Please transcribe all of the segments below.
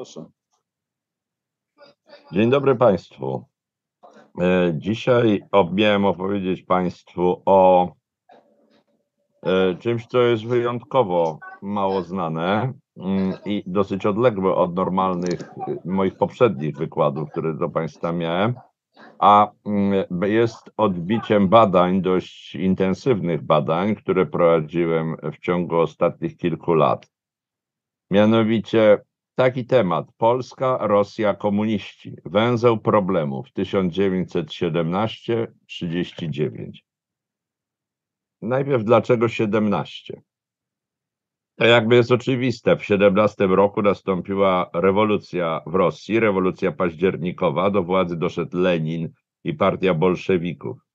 Proszę. Dzień dobry Państwu. E, Dzisiaj miałem opowiedzieć Państwu o e, czymś, co jest wyjątkowo mało znane mm, i dosyć odległe od normalnych e, moich poprzednich wykładów, które do Państwa miałem, a mm, jest odbiciem badań, dość intensywnych badań, które prowadziłem w ciągu ostatnich kilku lat. Mianowicie taki temat. Polska, Rosja, komuniści. Węzeł problemów 1917-39. Najpierw dlaczego 17? To jakby jest oczywiste. W 17 roku nastąpiła rewolucja w Rosji, rewolucja październikowa. Do władzy doszedł Lenin i partia bolszewików.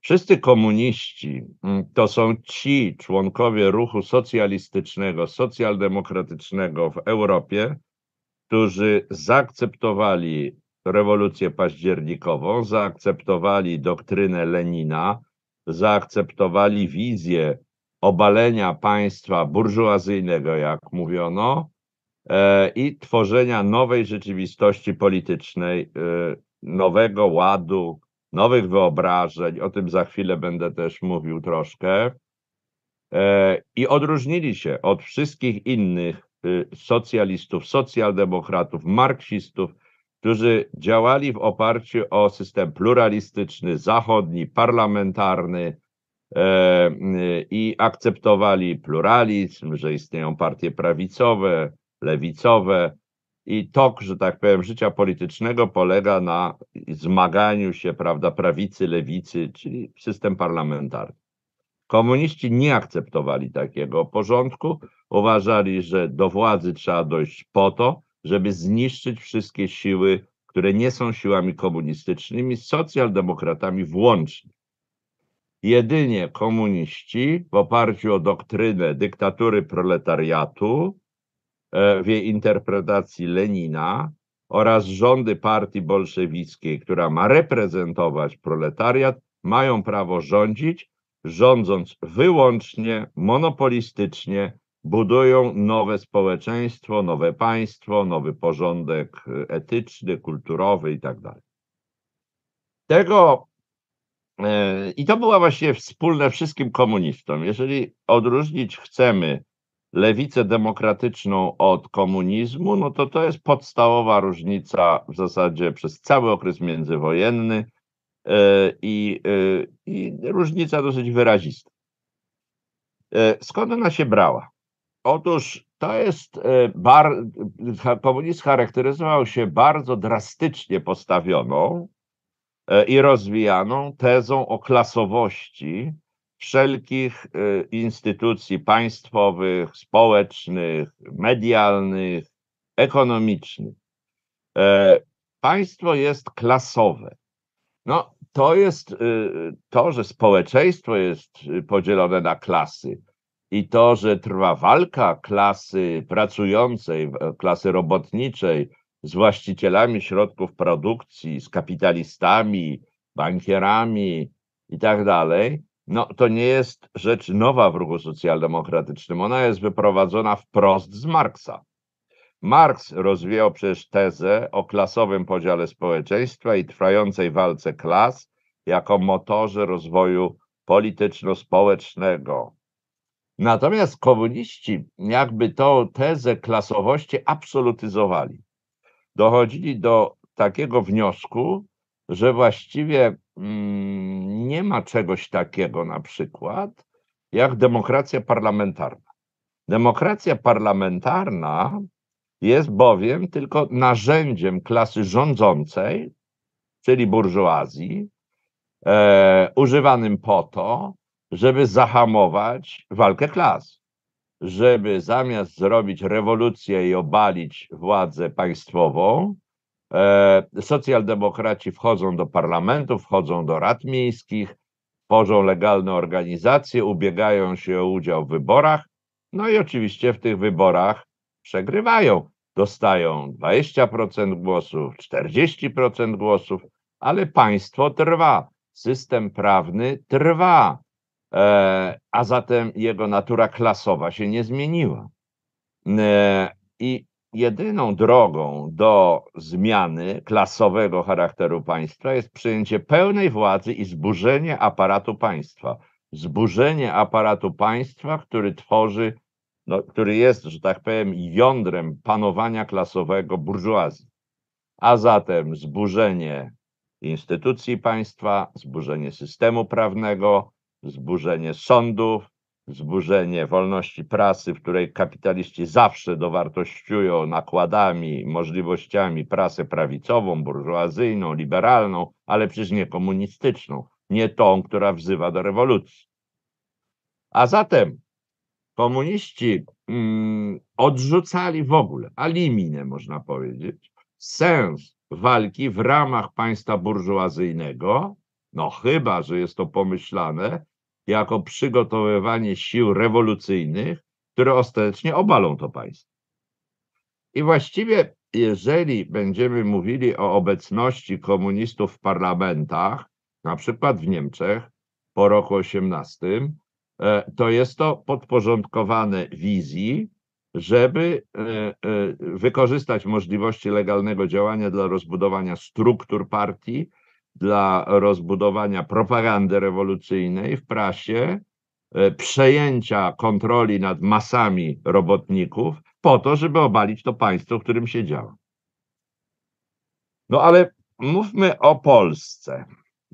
Wszyscy komuniści mm, to są ci członkowie ruchu socjalistycznego, socjaldemokratycznego w Europie, którzy zaakceptowali rewolucję październikową, zaakceptowali doktrynę Lenina, zaakceptowali wizję obalenia państwa burżuazyjnego, jak mówiono, e, i tworzenia nowej rzeczywistości politycznej, e, nowego ładu, nowych wyobrażeń. O tym za chwilę będę też mówił troszkę. E, I odróżnili się od wszystkich innych y, socjalistów, socjaldemokratów, marksistów, którzy działali w oparciu o system pluralistyczny, zachodni, parlamentarny e, y, i akceptowali pluralizm, że istnieją partie prawicowe, lewicowe, i tok, że tak powiem, życia politycznego polega na zmaganiu się, prawda, prawicy, lewicy, czyli system parlamentarny. Komuniści nie akceptowali takiego porządku, uważali, że do władzy trzeba dojść po to, żeby zniszczyć wszystkie siły, które nie są siłami komunistycznymi, z socjaldemokratami włącznie. Jedynie komuniści w oparciu o doktrynę dyktatury proletariatu w jej interpretacji Lenina oraz rządy partii bolszewickiej, która ma reprezentować proletariat, mają prawo rządzić, rządząc wyłącznie, monopolistycznie, budują nowe społeczeństwo, nowe państwo, nowy porządek e, etyczny, kulturowy i tak. Tego e, i to było właściwie wspólne wszystkim komunistom. Jeżeli odróżnić chcemy lewicę demokratyczną od komunizmu, no to to jest podstawowa różnica w zasadzie przez cały okres międzywojenny e, i, e, i różnica dosyć wyrazista. E, Skąd ona się brała? Otóż to jest, bar, komunizm charakteryzował się bardzo drastycznie postawioną i rozwijaną tezą o klasowości wszelkich instytucji państwowych, społecznych, medialnych, ekonomicznych. Państwo jest klasowe. No, to jest to, że społeczeństwo jest podzielone na klasy i to, że trwa walka klasy pracującej, klasy robotniczej z właścicielami środków produkcji, z kapitalistami, bankierami i tak dalej, no to nie jest rzecz nowa w ruchu socjaldemokratycznym. Ona jest wyprowadzona wprost z Marksa. Marks rozwijał przecież tezę o klasowym podziale społeczeństwa i trwającej walce klas jako motorze rozwoju polityczno-społecznego. Natomiast komuniści jakby tą tezę klasowości absolutyzowali. Dochodzili do takiego wniosku, że właściwie nie ma czegoś takiego na przykład jak demokracja parlamentarna. Demokracja parlamentarna jest bowiem tylko narzędziem klasy rządzącej, czyli burżuazji, e, używanym po to, żeby zahamować walkę klas, żeby zamiast zrobić rewolucję i obalić władzę państwową, socjaldemokraci wchodzą do parlamentu, wchodzą do rad miejskich, tworzą legalne organizacje, ubiegają się o udział w wyborach, no i oczywiście w tych wyborach przegrywają. Dostają 20% głosów, 40% głosów, ale państwo trwa, system prawny trwa, e, a zatem jego natura klasowa się nie zmieniła. E, I jedyną drogą do zmiany klasowego charakteru państwa jest przyjęcie pełnej władzy i zburzenie aparatu państwa. Zburzenie aparatu państwa, który tworzy, no, który jest, że tak powiem, jądrem panowania klasowego burżuazji. A zatem zburzenie instytucji państwa, zburzenie systemu prawnego, zburzenie sądów, zburzenie wolności prasy, w której kapitaliści zawsze dowartościują nakładami, możliwościami prasę prawicową, burżuazyjną, liberalną, ale przecież nie komunistyczną, nie tą, która wzywa do rewolucji. A zatem komuniści mm, odrzucali w ogóle, aliminę można powiedzieć, sens walki w ramach państwa burżuazyjnego, no chyba, że jest to pomyślane jako przygotowywanie sił rewolucyjnych, które ostatecznie obalą to państwo. I właściwie, jeżeli będziemy mówili o obecności komunistów w parlamentach, na przykład w Niemczech po roku 18, e, to jest to podporządkowane wizji, żeby e, e, wykorzystać możliwości legalnego działania dla rozbudowania struktur partii, dla rozbudowania propagandy rewolucyjnej w prasie, e, przejęcia kontroli nad masami robotników, po to, żeby obalić to państwo, w którym się działa. No ale mówmy o Polsce.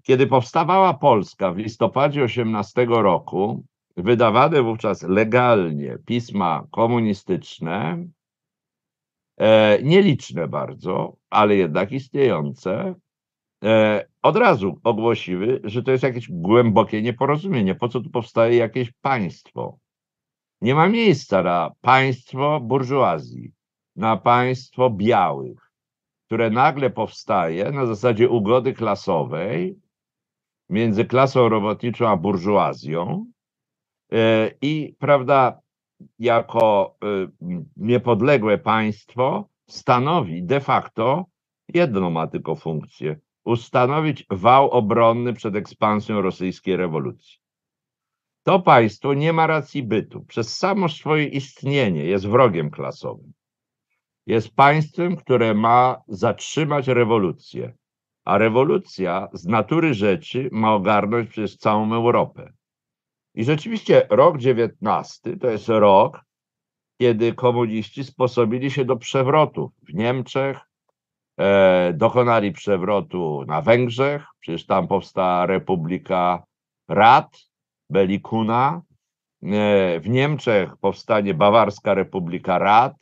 Kiedy powstawała Polska w listopadzie 18 roku, wydawane wówczas legalnie pisma komunistyczne, e, nieliczne bardzo, ale jednak istniejące, e, od razu ogłosiły, że to jest jakieś głębokie nieporozumienie. Po co tu powstaje jakieś państwo? Nie ma miejsca na państwo burżuazji, na państwo białych, które nagle powstaje na zasadzie ugody klasowej między klasą robotniczą a burżuazją e, i, prawda, jako e, niepodległe państwo stanowi de facto jedną ma tylko funkcję ustanowić wał obronny przed ekspansją rosyjskiej rewolucji. To państwo nie ma racji bytu. Przez samo swoje istnienie jest wrogiem klasowym. Jest państwem, które ma zatrzymać rewolucję, a rewolucja z natury rzeczy ma ogarnąć przez całą Europę. I rzeczywiście rok XIX to jest rok, kiedy komuniści sposobili się do przewrotów w Niemczech, dokonali przewrotu na Węgrzech, przecież tam powstała Republika Rad, Belikuna, e, w Niemczech powstanie Bawarska Republika Rad,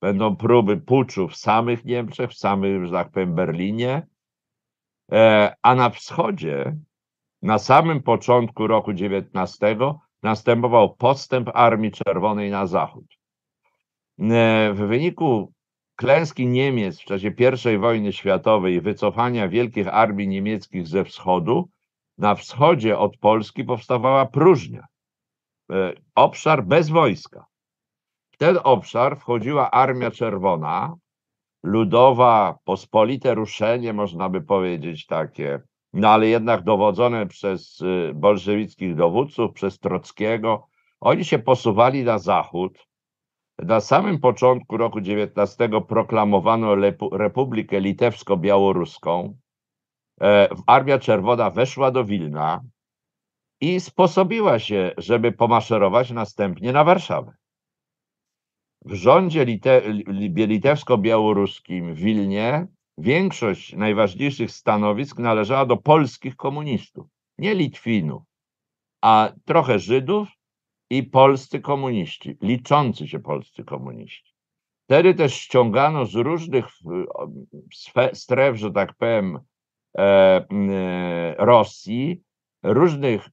będą próby puczu w samych Niemczech, w samym, że tak powiem, Berlinie, e, a na wschodzie, na samym początku roku XIX następował postęp Armii Czerwonej na zachód. E, w wyniku klęski Niemiec w czasie I wojny światowej wycofania wielkich armii niemieckich ze wschodu, na wschodzie od Polski powstawała próżnia. E, obszar bez wojska. W ten obszar wchodziła Armia Czerwona, ludowa, pospolite ruszenie, można by powiedzieć takie, no ale jednak dowodzone przez e, bolszewickich dowódców, przez Trockiego. Oni się posuwali na zachód, na samym początku roku XIX proklamowano Republikę Litewsko-Białoruską. E, Armia Czerwona weszła do Wilna i sposobiła się, żeby pomaszerować następnie na Warszawę. W rządzie lite, litewsko-białoruskim w Wilnie większość najważniejszych stanowisk należała do polskich komunistów, nie Litwinów, a trochę Żydów i polscy komuniści, liczący się polscy komuniści. Wtedy też ściągano z różnych stref, że tak powiem, e, e, Rosji, różnych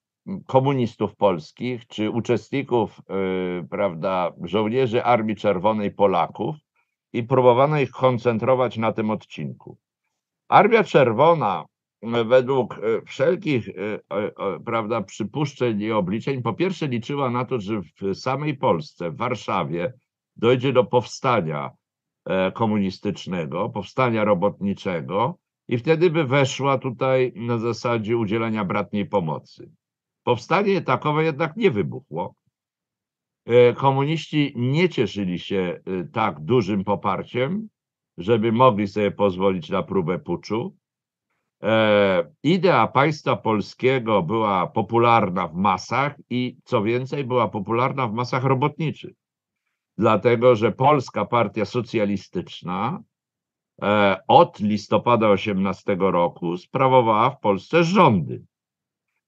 komunistów polskich, czy uczestników, e, prawda, żołnierzy Armii Czerwonej Polaków i próbowano ich koncentrować na tym odcinku. Armia Czerwona według e, wszelkich e, e, prawda, przypuszczeń i obliczeń, po pierwsze liczyła na to, że w samej Polsce, w Warszawie dojdzie do powstania komunistycznego, powstania robotniczego i wtedy by weszła tutaj na zasadzie udzielania bratniej pomocy. Powstanie takowe jednak nie wybuchło. e, komuniści nie cieszyli się e, tak dużym poparciem, żeby mogli sobie pozwolić na próbę puczu. E, idea państwa polskiego była popularna w masach i co więcej, była popularna w masach robotniczych. Dlatego, że Polska Partia Socjalistyczna od listopada 18 roku sprawowała w Polsce rządy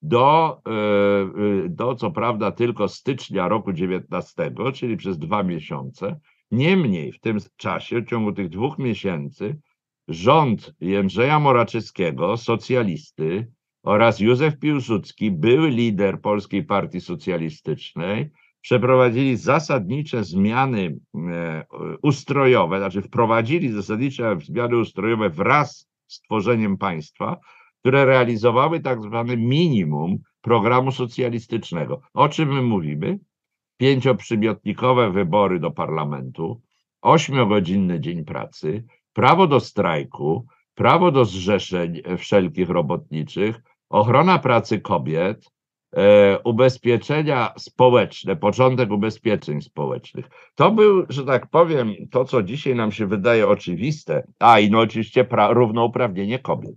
do, e, e, do co prawda tylko stycznia roku 19, czyli przez dwa miesiące. Niemniej w tym czasie, w ciągu tych dwóch miesięcy, rząd Jędrzeja Moraczyckiego, socjalisty, oraz Józef Piłsudski, były lider Polskiej Partii Socjalistycznej, przeprowadzili zasadnicze zmiany e, ustrojowe, znaczy wprowadzili zasadnicze zmiany ustrojowe wraz z tworzeniem państwa, które realizowały tak zwane minimum programu socjalistycznego. O czym my mówimy? Pięcioprzymiotnikowe wybory do parlamentu, ośmiogodzinny dzień pracy, prawo do strajku, prawo do zrzeszeń wszelkich robotniczych, ochrona pracy kobiet, e, ubezpieczenia społeczne, początek ubezpieczeń społecznych. To był, że tak powiem, to, co dzisiaj nam się wydaje oczywiste, a i no oczywiście równouprawnienie kobiet.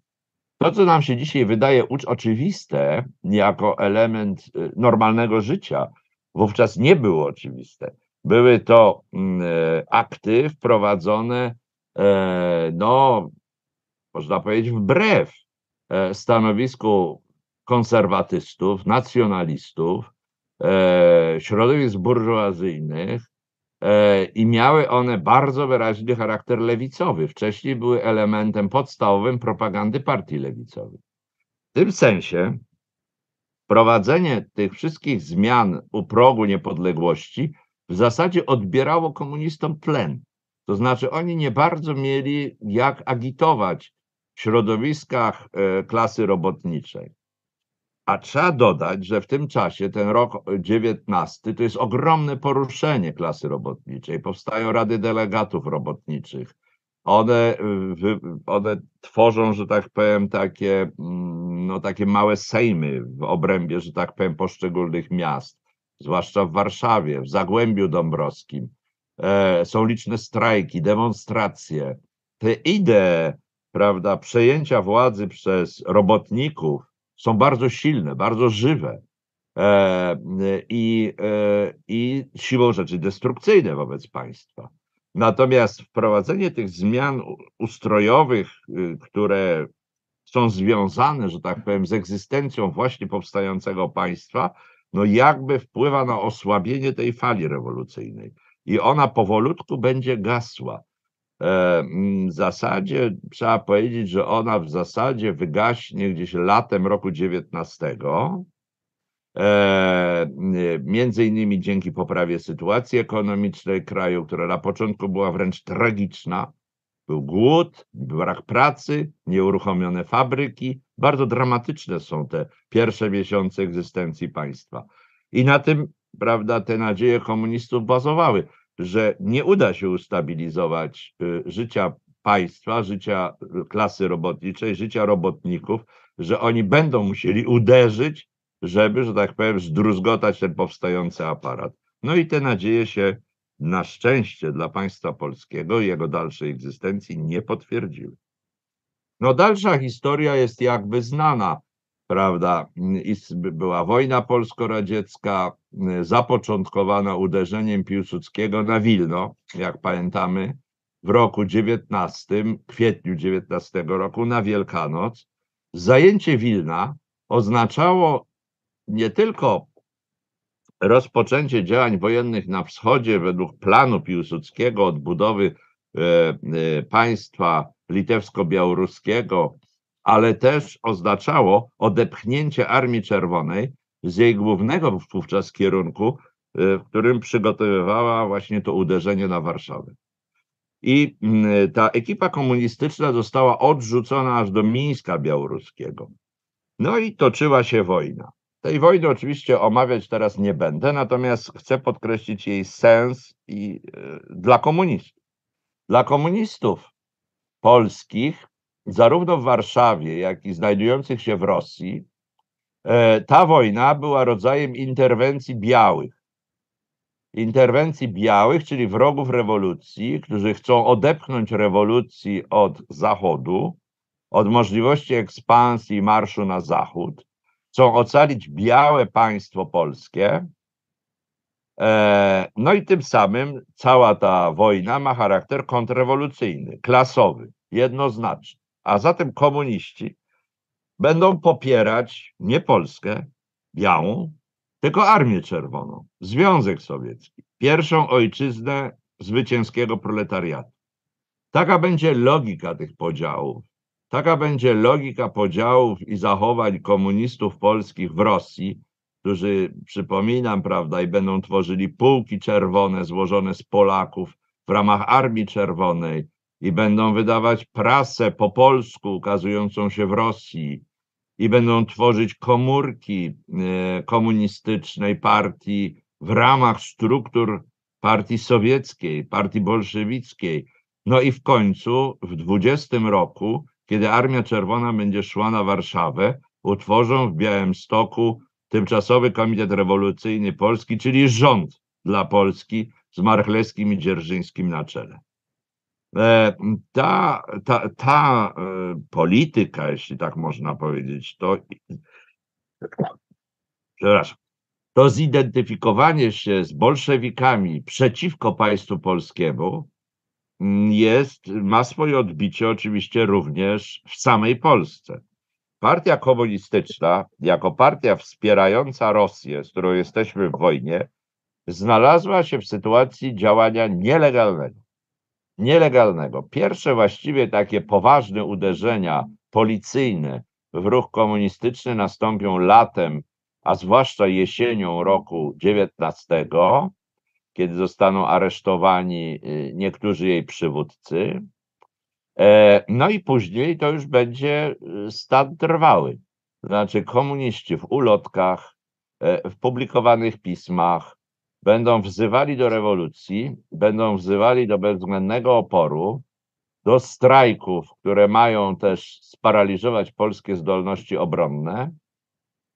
To, co nam się dzisiaj wydaje oczywiste jako element y, normalnego życia, wówczas nie było oczywiste. Były to mm, e, akty wprowadzone, no, można powiedzieć, wbrew e, stanowisku konserwatystów, nacjonalistów, środowisk burżuazyjnych, E, i miały one bardzo wyraźny charakter lewicowy. Wcześniej były elementem podstawowym propagandy partii lewicowej. W tym sensie wprowadzenie tych wszystkich zmian u progu niepodległości w zasadzie odbierało komunistom tlen. To znaczy oni nie bardzo mieli jak agitować w środowiskach e, klasy robotniczej. A trzeba dodać, że w tym czasie, ten rok 19, to jest ogromne poruszenie klasy robotniczej. Powstają rady delegatów robotniczych. One, one tworzą, że tak powiem, takie, mm, no, takie małe sejmy w obrębie, że tak powiem, poszczególnych miast, zwłaszcza w Warszawie, w Zagłębiu Dąbrowskim. E, są liczne strajki, demonstracje. Te idee, prawda, przejęcia władzy przez robotników, są bardzo silne, bardzo żywe e, i, e, i siłą rzeczy destrukcyjne wobec państwa. Natomiast wprowadzenie tych zmian ustrojowych, y, które są związane, że tak powiem, z egzystencją właśnie powstającego państwa, no jakby wpływa na osłabienie tej fali rewolucyjnej. I ona powolutku będzie gasła. E, w zasadzie trzeba powiedzieć, że ona w zasadzie wygaśnie gdzieś latem roku 19. E, między innymi dzięki poprawie sytuacji ekonomicznej kraju, która na początku była wręcz tragiczna. Był głód, brak pracy, nieuruchomione fabryki. Bardzo dramatyczne są te pierwsze miesiące egzystencji państwa. I na tym, prawda, te nadzieje komunistów bazowały że nie uda się ustabilizować y, życia państwa, życia klasy robotniczej, życia robotników, że oni będą musieli uderzyć, żeby, że tak powiem, zdruzgotać ten powstający aparat. No i te nadzieje się na szczęście dla państwa polskiego i jego dalszej egzystencji nie potwierdziły. No dalsza historia jest jakby znana prawda, była wojna polsko-radziecka, zapoczątkowana uderzeniem Piłsudskiego na Wilno, jak pamiętamy, w roku 19, kwietniu 19 roku na Wielkanoc. Zajęcie Wilna oznaczało nie tylko rozpoczęcie działań wojennych na wschodzie według planu Piłsudskiego odbudowy e, e, państwa litewsko-białoruskiego ale też oznaczało odepchnięcie Armii Czerwonej z jej głównego wówczas kierunku, y, w którym przygotowywała właśnie to uderzenie na Warszawę. I mm, ta ekipa komunistyczna została odrzucona aż do Mińska Białoruskiego. No i toczyła się wojna. Tej wojny oczywiście omawiać teraz nie będę, natomiast chcę podkreślić jej sens i y, dla komunistów. Dla komunistów polskich zarówno w Warszawie, jak i znajdujących się w Rosji, e, ta wojna była rodzajem interwencji białych. interwencji białych, czyli wrogów rewolucji, którzy chcą odepchnąć rewolucji od Zachodu, od możliwości ekspansji marszu na Zachód, chcą ocalić białe państwo polskie. E, no i tym samym cała ta wojna ma charakter kontrrewolucyjny, klasowy, jednoznaczny. A zatem komuniści będą popierać nie Polskę białą, tylko Armię Czerwoną, Związek Sowiecki, pierwszą ojczyznę zwycięskiego proletariatu. Taka będzie logika tych podziałów. Taka będzie logika podziałów i zachowań komunistów polskich w Rosji, którzy, przypominam, prawda, i będą tworzyli pułki czerwone złożone z Polaków w ramach Armii Czerwonej i będą wydawać prasę po polsku ukazującą się w Rosji i będą tworzyć komórki e, komunistycznej partii w ramach struktur partii sowieckiej, partii bolszewickiej. No i w końcu w 20 roku, kiedy Armia Czerwona będzie szła na Warszawę, utworzą w Białymstoku Tymczasowy Komitet Rewolucyjny Polski, czyli rząd dla Polski z Marchlewskim i Dzierżyńskim na czele. E, ta, ta, ta e, polityka, jeśli tak można powiedzieć, to przepraszam, to zidentyfikowanie się z bolszewikami przeciwko państwu polskiemu mm, jest, ma swoje odbicie oczywiście również w samej Polsce. Partia komunistyczna, jako partia wspierająca Rosję, z którą jesteśmy w wojnie, znalazła się w sytuacji działania nielegalnego nielegalnego. Pierwsze właściwie takie poważne uderzenia policyjne w ruch komunistyczny nastąpią latem, a zwłaszcza jesienią roku 19, kiedy zostaną aresztowani y, niektórzy jej przywódcy. E, no i później to już będzie y, stan trwały. Znaczy komuniści w ulotkach, e, w publikowanych pismach, będą wzywali do rewolucji, będą wzywali do bezwzględnego oporu, do strajków, które mają też sparaliżować polskie zdolności obronne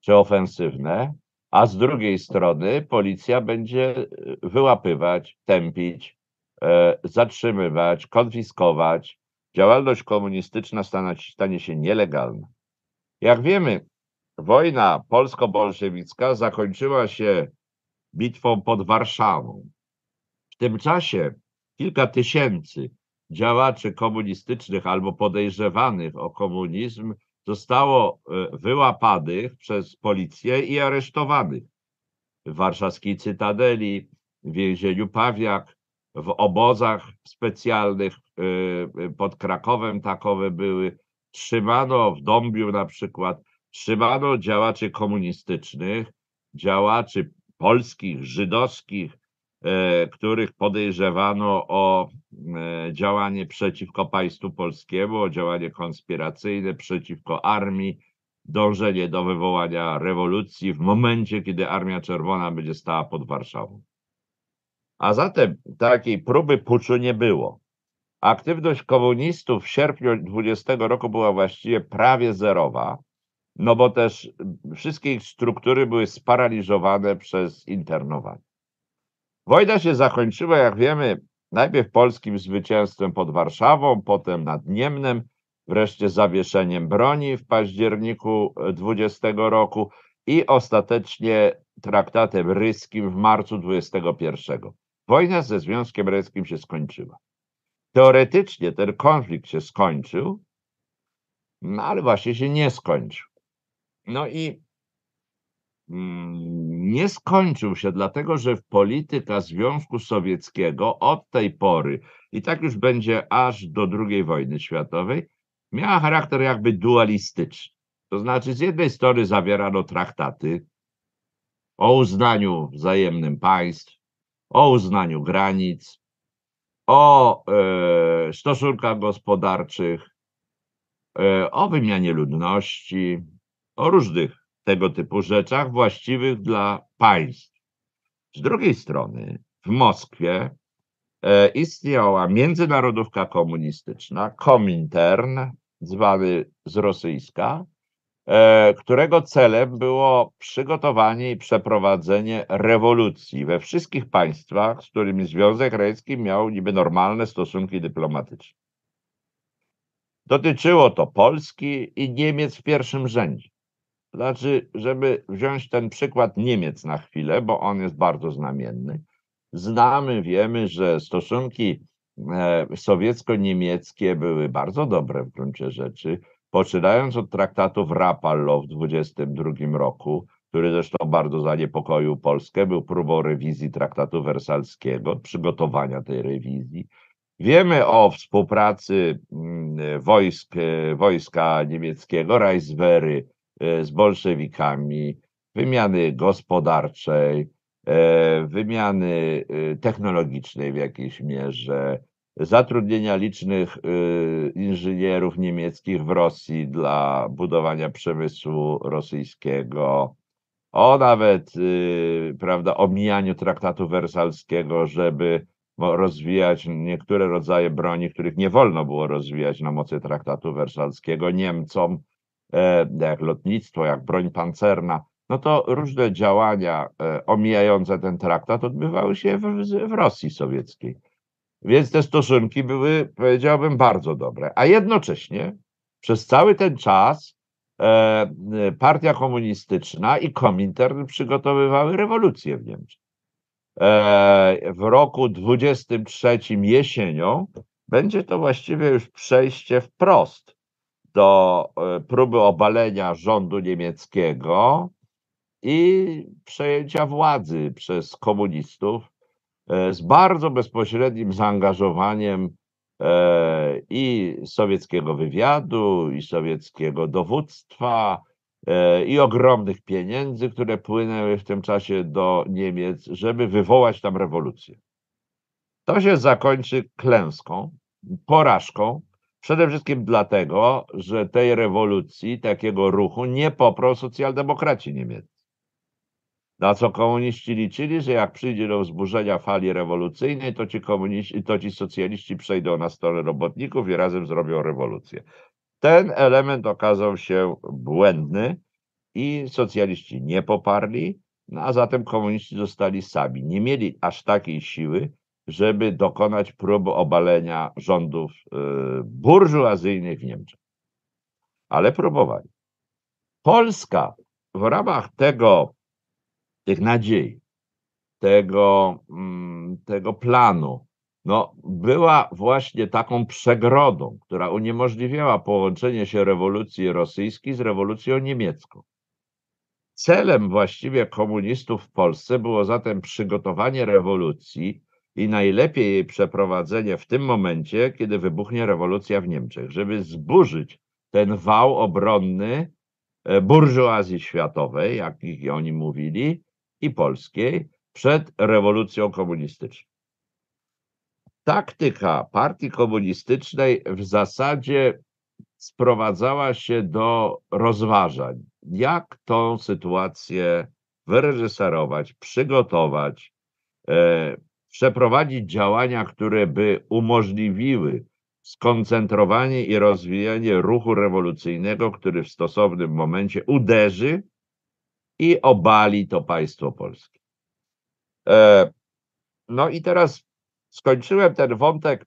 czy ofensywne, a z drugiej strony policja będzie e, wyłapywać, tępić, e, zatrzymywać, konfiskować. Działalność komunistyczna stanie, stanie się nielegalna. Jak wiemy, wojna polsko-bolszewicka zakończyła się bitwą pod Warszawą. W tym czasie kilka tysięcy działaczy komunistycznych albo podejrzewanych o komunizm zostało e, wyłapanych przez policję i aresztowanych w warszawskiej Cytadeli, w więzieniu Pawiak, w obozach specjalnych e, e, pod Krakowem takowe były. Trzymano w Dąbiu na przykład, trzymano działaczy komunistycznych, działaczy polskich, żydowskich, e, których podejrzewano o e, działanie przeciwko państwu polskiemu, o działanie konspiracyjne przeciwko armii, dążenie do wywołania rewolucji w momencie, kiedy Armia Czerwona będzie stała pod Warszawą. A zatem takiej próby puczu nie było. Aktywność komunistów w sierpniu 20 roku była właściwie prawie zerowa no bo też wszystkie ich struktury były sparaliżowane przez internowanie. Wojna się zakończyła, jak wiemy, najpierw polskim zwycięstwem pod Warszawą, potem nad Niemnem, wreszcie zawieszeniem broni w październiku 20 roku i ostatecznie traktatem ryskim w marcu 21. Wojna ze Związkiem Ryskim się skończyła. Teoretycznie ten konflikt się skończył, no ale właśnie się nie skończył. No i mm, nie skończył się, dlatego że polityka Związku Sowieckiego od tej pory, i tak już będzie aż do II wojny światowej, miała charakter jakby dualistyczny. To znaczy, z jednej strony zawierano traktaty o uznaniu wzajemnym państw, o uznaniu granic, o e, stosunkach gospodarczych, e, o wymianie ludności, o różnych tego typu rzeczach właściwych dla państw. Z drugiej strony w Moskwie e, istniała międzynarodówka komunistyczna, Komintern, zwany z rosyjska, e, którego celem było przygotowanie i przeprowadzenie rewolucji we wszystkich państwach, z którymi Związek Radziecki miał niby normalne stosunki dyplomatyczne. Dotyczyło to Polski i Niemiec w pierwszym rzędzie. Znaczy, żeby wziąć ten przykład Niemiec na chwilę, bo on jest bardzo znamienny. Znamy, wiemy, że stosunki e, sowiecko-niemieckie były bardzo dobre w gruncie rzeczy, poczynając od traktatu w Rapallo w 1922 roku, który zresztą bardzo zaniepokoił Polskę, był próbą rewizji traktatu wersalskiego, przygotowania tej rewizji. Wiemy o współpracy mm, wojsk, e, wojska niemieckiego, Reichswehry z bolszewikami, wymiany gospodarczej, e, wymiany technologicznej w jakiejś mierze, zatrudnienia licznych inżynierów niemieckich w Rosji dla budowania przemysłu rosyjskiego, o nawet prawda, omijaniu traktatu wersalskiego, żeby rozwijać niektóre rodzaje broni, których nie wolno było rozwijać na mocy traktatu wersalskiego Niemcom, e, jak lotnictwo, jak broń pancerna, no to różne działania e, omijające ten traktat odbywały się w, w Rosji sowieckiej. Więc te stosunki były, powiedziałbym, bardzo dobre. A jednocześnie przez cały ten czas e, partia komunistyczna i Komintern przygotowywały rewolucję w Niemczech. E, w roku 23 jesienią będzie to właściwie już przejście wprost do e, próby obalenia rządu niemieckiego i przejęcia władzy przez komunistów e, z bardzo bezpośrednim zaangażowaniem i sowieckiego wywiadu, i sowieckiego dowództwa, E, i ogromnych pieniędzy, które płynęły w tym czasie do Niemiec, żeby wywołać tam rewolucję. To się zakończy klęską, porażką, przede wszystkim dlatego, że tej rewolucji, takiego ruchu nie poprą socjaldemokraci niemieccy. Na co komuniści liczyli, że jak przyjdzie do wzburzenia fali rewolucyjnej, to ci, komuniści, to ci socjaliści przejdą na stronę robotników i razem zrobią rewolucję. Ten element okazał się błędny i socjaliści nie poparli, no a zatem komuniści zostali sami. Nie mieli aż takiej siły, żeby dokonać próby obalenia rządów y, burżuazyjnych w Niemczech. Ale próbowali. Polska w ramach tego, tych nadziei, tego, mm, tego planu no, była właśnie taką przegrodą, która uniemożliwiała połączenie się rewolucji rosyjskiej z rewolucją niemiecką. Celem właściwie komunistów w Polsce było zatem przygotowanie rewolucji i najlepiej jej przeprowadzenie w tym momencie, kiedy wybuchnie rewolucja w Niemczech, żeby zburzyć ten wał obronny e, burżuazji światowej, jak ich oni mówili, i polskiej przed rewolucją komunistyczną. Taktyka partii komunistycznej w zasadzie sprowadzała się do rozważań, jak tą sytuację wyreżyserować, przygotować, e, przeprowadzić działania, które by umożliwiły skoncentrowanie i rozwijanie ruchu rewolucyjnego, który w stosownym momencie uderzy i obali to państwo polskie. E, no i teraz skończyłem ten wątek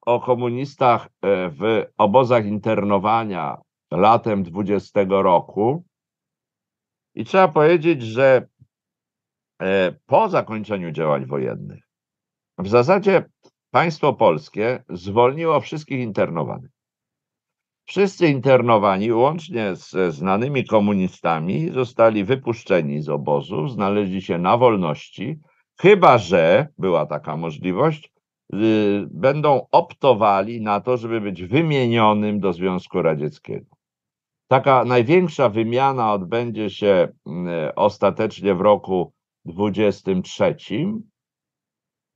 o komunistach e, w obozach internowania latem 20 roku i trzeba powiedzieć, że po zakończeniu działań wojennych w zasadzie państwo polskie zwolniło wszystkich internowanych. Wszyscy internowani, łącznie ze znanymi komunistami, zostali wypuszczeni z obozów, znaleźli się na wolności, Chyba, że była taka możliwość, y, będą optowali na to, żeby być wymienionym do Związku Radzieckiego. Taka największa wymiana odbędzie się y, ostatecznie w roku 23.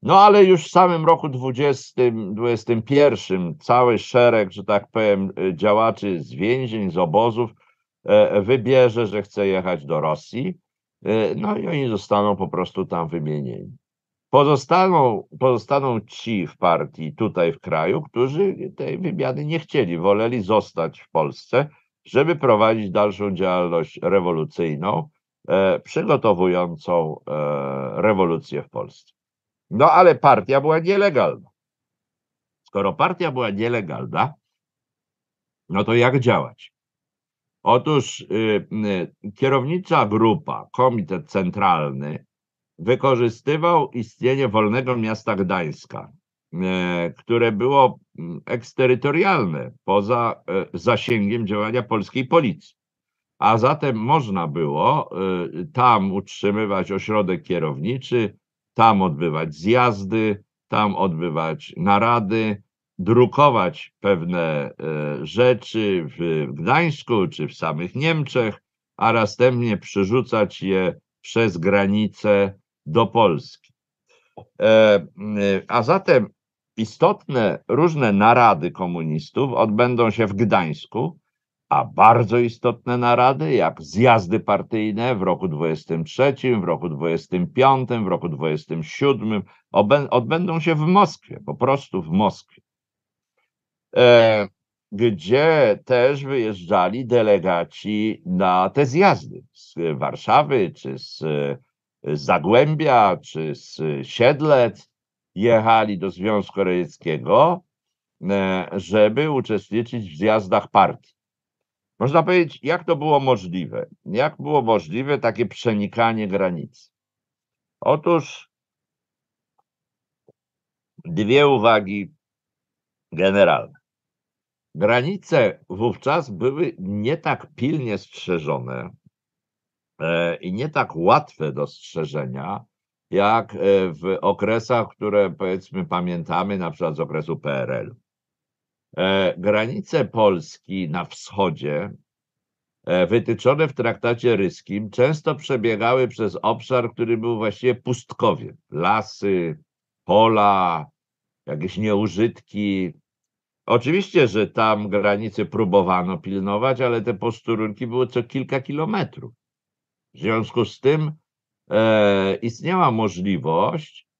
No ale już w samym roku 20, 21 cały szereg, że tak powiem, y, działaczy z więzień, z obozów e, wybierze, że chce jechać do Rosji E, no i oni zostaną po prostu tam wymienieni. Pozostaną, pozostaną ci w partii tutaj w kraju, którzy tej wymiany nie chcieli, woleli zostać w Polsce, żeby prowadzić dalszą działalność rewolucyjną, przygotowującą e, rewolucję w Polsce. No ale partia była nielegalna. Skoro partia była nielegalna, no to jak działać? Otóż y, y, kierownicza grupa, Komitet Centralny, wykorzystywał istnienie Wolnego Miasta Gdańska, y, które było mm, eksterytorialne poza zasięgiem działania polskiej policji. A zatem można było y, tam utrzymywać ośrodek kierowniczy, tam odbywać zjazdy, tam odbywać narady, drukować pewne e, rzeczy w Gdańsku czy w samych Niemczech, a następnie przerzucać je przez granicę do Polski. E, a zatem istotne różne narady komunistów odbędą się w Gdańsku, a bardzo istotne narady, jak zjazdy partyjne w roku 23, w roku 25, w roku 27, odbędą się w Moskwie, po prostu w Moskwie. E, gdzie też wyjeżdżali delegaci na te zjazdy z Warszawy, czy z, Zagłębia, czy z Siedlec. Jechali do Związku Radzieckiego, e, żeby uczestniczyć w zjazdach partii. Można powiedzieć, jak to było możliwe? Jak było możliwe takie przenikanie granicy? Otóż dwie uwagi generalne. Granice wówczas były nie tak pilnie strzeżone e, i nie tak łatwe do strzeżenia, jak e, w okresach, które powiedzmy pamiętamy, na przykład z okresu PRL. E, granice Polski na wschodzie, wytyczone w traktacie ryskim, często przebiegały przez obszar, który był właściwie pustkowiem. Lasy, pola, jakieś nieużytki, Oczywiście, że tam granice próbowano pilnować, ale te posterunki były co kilka kilometrów. W związku z tym e, istniała możliwość e,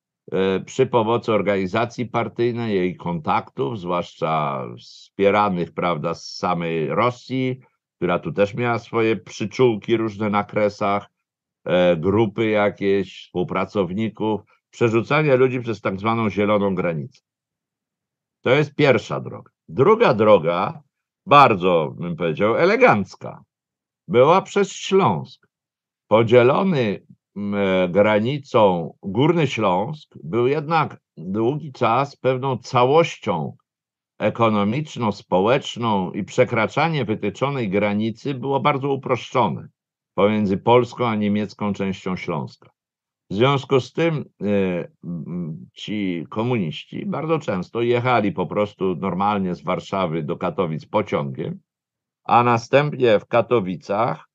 przy pomocy organizacji partyjnej, jej kontaktów, zwłaszcza wspieranych prawda, z samej Rosji, która tu też miała swoje przyczółki różne na kresach, e, grupy jakieś, współpracowników, przerzucania ludzi przez tak zwaną zieloną granicę. To jest pierwsza droga. Druga droga, bardzo bym powiedział elegancka, była przez Śląsk. Podzielony e, granicą Górny Śląsk był jednak długi czas pewną całością ekonomiczną, społeczną i przekraczanie wytyczonej granicy było bardzo uproszczone pomiędzy polską a niemiecką częścią Śląska. W związku z tym y, ci komuniści bardzo często jechali po prostu normalnie z Warszawy do Katowic pociągiem, a następnie w Katowicach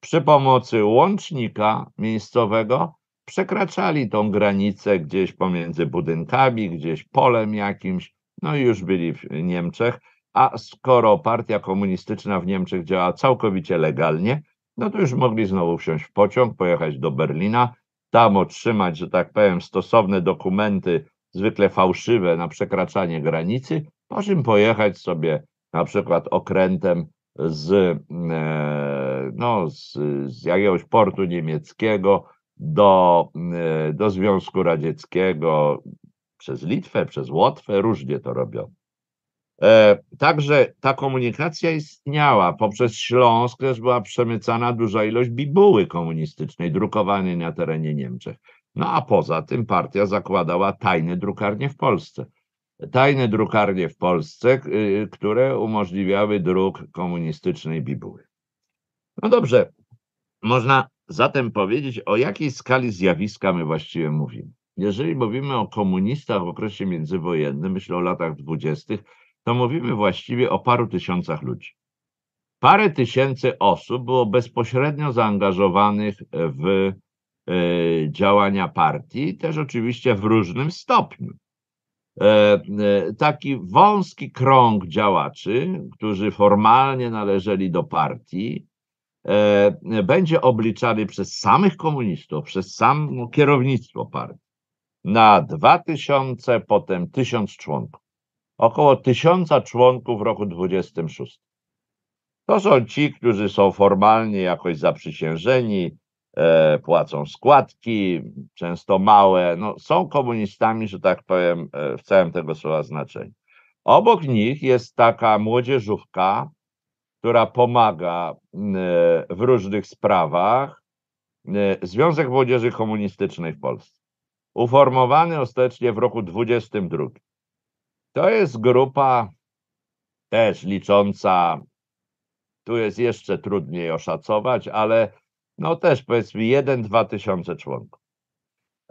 przy pomocy łącznika miejscowego przekraczali tą granicę gdzieś pomiędzy budynkami, gdzieś polem jakimś, no i już byli w Niemczech, a skoro partia komunistyczna w Niemczech działa całkowicie legalnie, no to już mogli znowu wsiąść w pociąg, pojechać do Berlina, tam otrzymać, że tak powiem, stosowne dokumenty, zwykle fałszywe, na przekraczanie granicy, po czym pojechać sobie na przykład okrętem z, e, no, z, z jakiegoś portu niemieckiego do, e, do Związku Radzieckiego, przez Litwę, przez Łotwę, różnie to robią. E, także ta komunikacja istniała. Poprzez Śląsk też była przemycana duża ilość bibuły komunistycznej, drukowanej na terenie Niemczech. No a poza tym partia zakładała tajne drukarnie w Polsce. Tajne drukarnie w Polsce, y, które umożliwiały druk komunistycznej bibuły. No dobrze, można zatem powiedzieć, o jakiej skali zjawiska my właściwie mówimy. Jeżeli mówimy o komunistach w okresie międzywojennym, myślę o latach dwudziestych, to mówimy właściwie o paru tysiącach ludzi. Parę tysięcy osób było bezpośrednio zaangażowanych w e, działania partii, też oczywiście w różnym stopniu. E, e, taki wąski krąg działaczy, którzy formalnie należeli do partii, będzie obliczany przez samych komunistów, przez samo kierownictwo partii na dwa tysiące, potem tysiąc członków około tysiąca członków w roku 26. To są ci, którzy są formalnie jakoś zaprzysiężeni, e, płacą składki, często małe, no, są komunistami, że tak powiem, e, w całym tego słowa znaczeniu. Obok nich jest taka młodzieżówka, która pomaga e, w różnych sprawach. Związek Młodzieży Komunistycznej w Polsce, uformowany ostatecznie w roku 22. To jest grupa też licząca, tu jest jeszcze trudniej oszacować, ale no też powiedzmy 1-2 tysiące członków.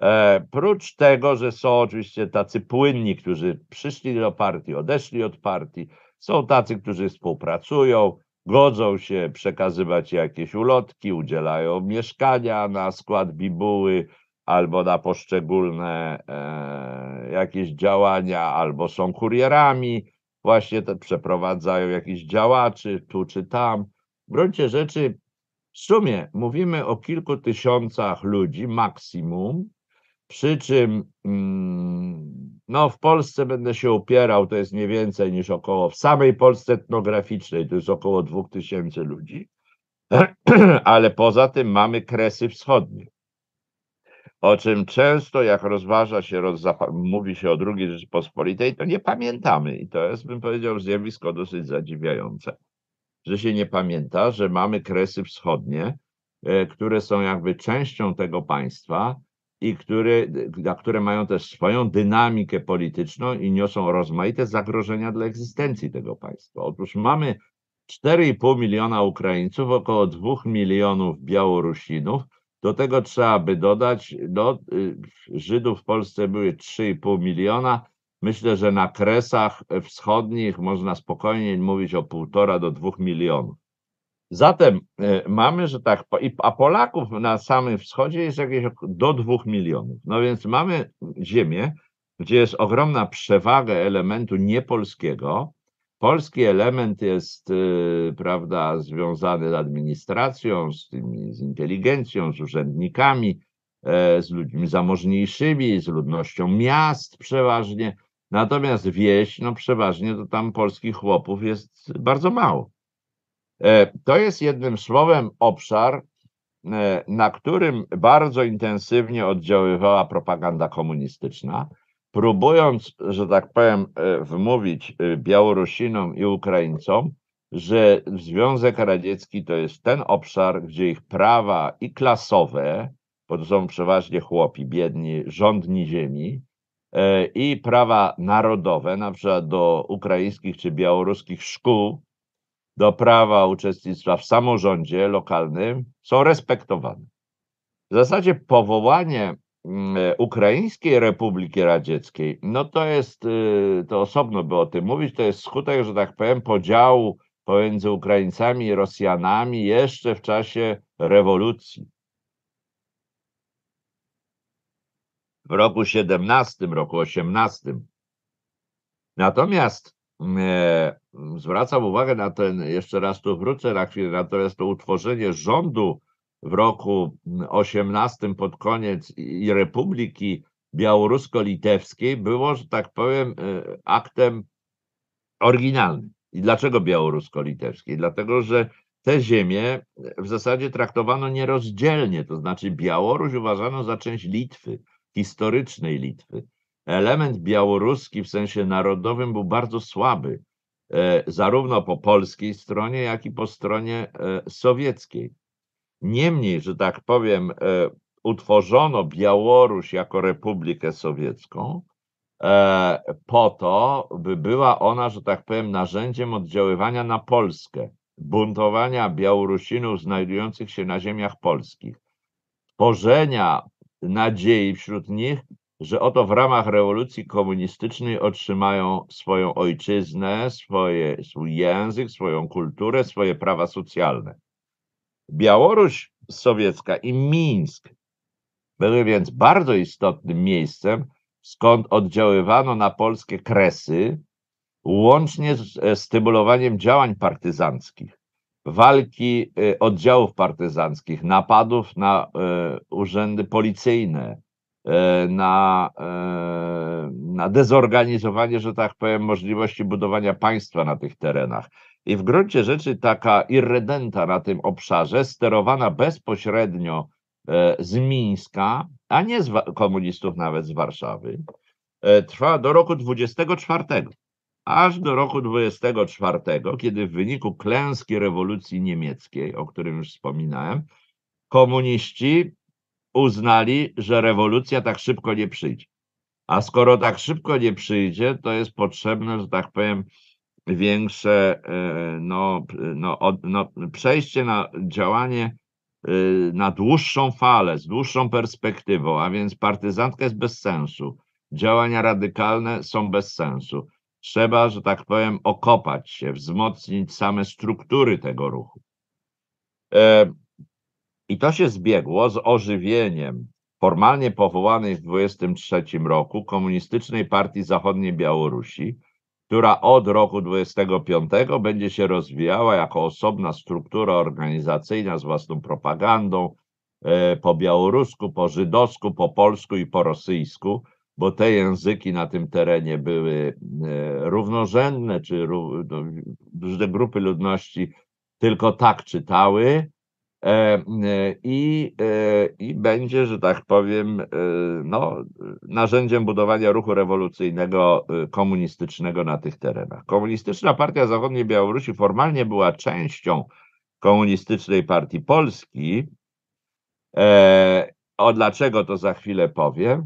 E, prócz tego, że są oczywiście tacy płynni, którzy przyszli do partii, odeszli od partii, są tacy, którzy współpracują, godzą się przekazywać jakieś ulotki, udzielają mieszkania na skład bibuły albo na poszczególne e, jakieś działania, albo są kurierami, właśnie te przeprowadzają jakichś działaczy tu czy tam. W gruncie rzeczy, w sumie mówimy o kilku tysiącach ludzi maksimum, przy czym mm, no, w Polsce będę się upierał, to jest nie więcej niż około, w samej Polsce etnograficznej to jest około 2000 ludzi, ale poza tym mamy kresy wschodnie. O czym często, jak rozważa się, mówi się o II Rzeczypospolitej, to nie pamiętamy. I to jest, bym powiedział, zjawisko dosyć zadziwiające, że się nie pamięta, że mamy kresy wschodnie, e, które są jakby częścią tego państwa, i które, które mają też swoją dynamikę polityczną i niosą rozmaite zagrożenia dla egzystencji tego państwa. Otóż mamy 4,5 miliona Ukraińców, około 2 milionów Białorusinów. Do tego trzeba by dodać, no, Żydów w Polsce były 3,5 miliona. Myślę, że na kresach wschodnich można spokojnie mówić o 1,5 do 2 milionów. Zatem e, mamy, że tak, a Polaków na samym wschodzie jest jakieś do dwóch milionów. No więc mamy ziemię, gdzie jest ogromna przewaga elementu niepolskiego. Polski element jest, e, prawda, związany z administracją, z, tymi, z inteligencją, z urzędnikami, e, z ludźmi zamożniejszymi, z ludnością miast przeważnie. Natomiast wieś, no przeważnie to tam polskich chłopów jest bardzo mało. E, to jest jednym słowem obszar, e, na którym bardzo intensywnie oddziaływała propaganda komunistyczna, próbując, że tak powiem, e, wmówić Białorusinom i Ukraińcom, że Związek Radziecki to jest ten obszar, gdzie ich prawa i klasowe, bo to są przeważnie chłopi, biedni, rządni ziemi, i prawa narodowe, na przykład do ukraińskich czy białoruskich szkół, do prawa uczestnictwa w samorządzie lokalnym są respektowane. W zasadzie powołanie mm, Ukraińskiej Republiki Radzieckiej, no to jest, y, to osobno by o tym mówić, to jest skutek, że tak powiem, podziału pomiędzy Ukraińcami i Rosjanami jeszcze w czasie rewolucji. W roku 17, roku 18. Natomiast e, zwracam uwagę na ten, jeszcze raz tu wrócę na chwilę, natomiast to utworzenie rządu w roku 18 pod koniec i Republiki Białorusko-Litewskiej było, że tak powiem, e, aktem oryginalnym. I dlaczego białorusko-litewskiej? Dlatego, że te ziemie w zasadzie traktowano nierozdzielnie, to znaczy Białoruś uważano za część Litwy, historycznej Litwy. Element białoruski w sensie narodowym był bardzo słaby. E, zarówno po polskiej stronie, jak i po stronie e, sowieckiej. Niemniej, że tak powiem, e, utworzono Białoruś jako Republikę Sowiecką po to, by była ona, że tak powiem, narzędziem oddziaływania na Polskę, buntowania Białorusinów znajdujących się na ziemiach polskich, tworzenia nadziei wśród nich, że oto w ramach rewolucji komunistycznej otrzymają swoją ojczyznę, swoje, swój język, swoją kulturę, swoje prawa socjalne. Białoruś sowiecka i Mińsk były więc bardzo istotnym miejscem, skąd oddziaływano na polskie kresy, łącznie z stymulowaniem działań partyzanckich, walki y, oddziałów partyzanckich, napadów na y, urzędy policyjne, E, na na dezorganizowanie, że tak powiem, możliwości budowania państwa na tych terenach. I w gruncie rzeczy taka irredenta na tym obszarze, sterowana bezpośrednio z Mińska, a nie z komunistów nawet z Warszawy, trwa do roku 24, aż do roku 24, kiedy w wyniku klęski rewolucji niemieckiej, o którym już wspominałem, komuniści uznali, że rewolucja tak szybko nie przyjdzie. A skoro tak szybko nie przyjdzie, to jest potrzebne, że tak powiem, większe e, no, no, no, przejście na działanie e, na dłuższą falę, z dłuższą perspektywą, a więc partyzantka jest bez sensu. Działania radykalne są bez sensu. Trzeba, że tak powiem, okopać się, wzmocnić same struktury tego ruchu. E, I to się zbiegło z ożywieniem formalnie powołanej w 1923 roku Komunistycznej Partii Zachodniej Białorusi, która od roku 25 będzie się rozwijała jako osobna struktura organizacyjna z własną propagandą e, po białorusku, po żydowsku, po polsku i po rosyjsku, bo te języki na tym terenie były e, równorzędne, czy no, różne grupy ludności tylko tak czytały, E, e, i, i będzie, że tak powiem, no, narzędziem budowania ruchu rewolucyjnego komunistycznego na tych terenach. Komunistyczna Partia Zachodniej Białorusi formalnie była częścią Komunistycznej Partii Polski. O dlaczego to za chwilę powiem.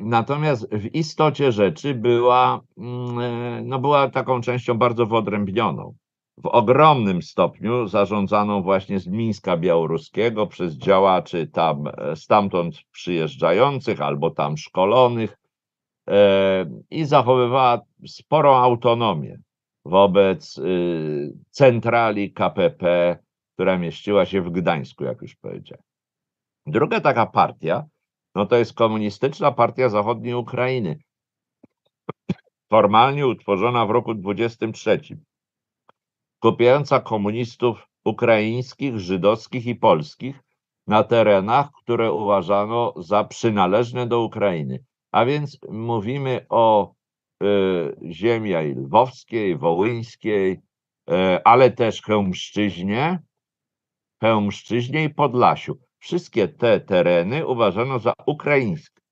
Natomiast w istocie rzeczy była, mm, no była taką częścią bardzo wyodrębnioną w ogromnym stopniu zarządzaną właśnie z Mińska Białoruskiego przez działaczy tam e, stamtąd przyjeżdżających albo tam szkolonych e, i zachowywała sporą autonomię wobec y, centrali KPP, która mieściła się w Gdańsku, jak już powiedziałem. Druga taka partia, no to jest Komunistyczna Partia Zachodniej Ukrainy, formalnie utworzona w roku 23 skupiająca komunistów ukraińskich, żydowskich i polskich na terenach, które uważano za przynależne do Ukrainy. A więc mówimy o y, ziemi lwowskiej, wołyńskiej, y, ale też Chełmszczyźnie, Chełmszczyźnie i Podlasiu. Wszystkie te tereny uważano za ukraińskie.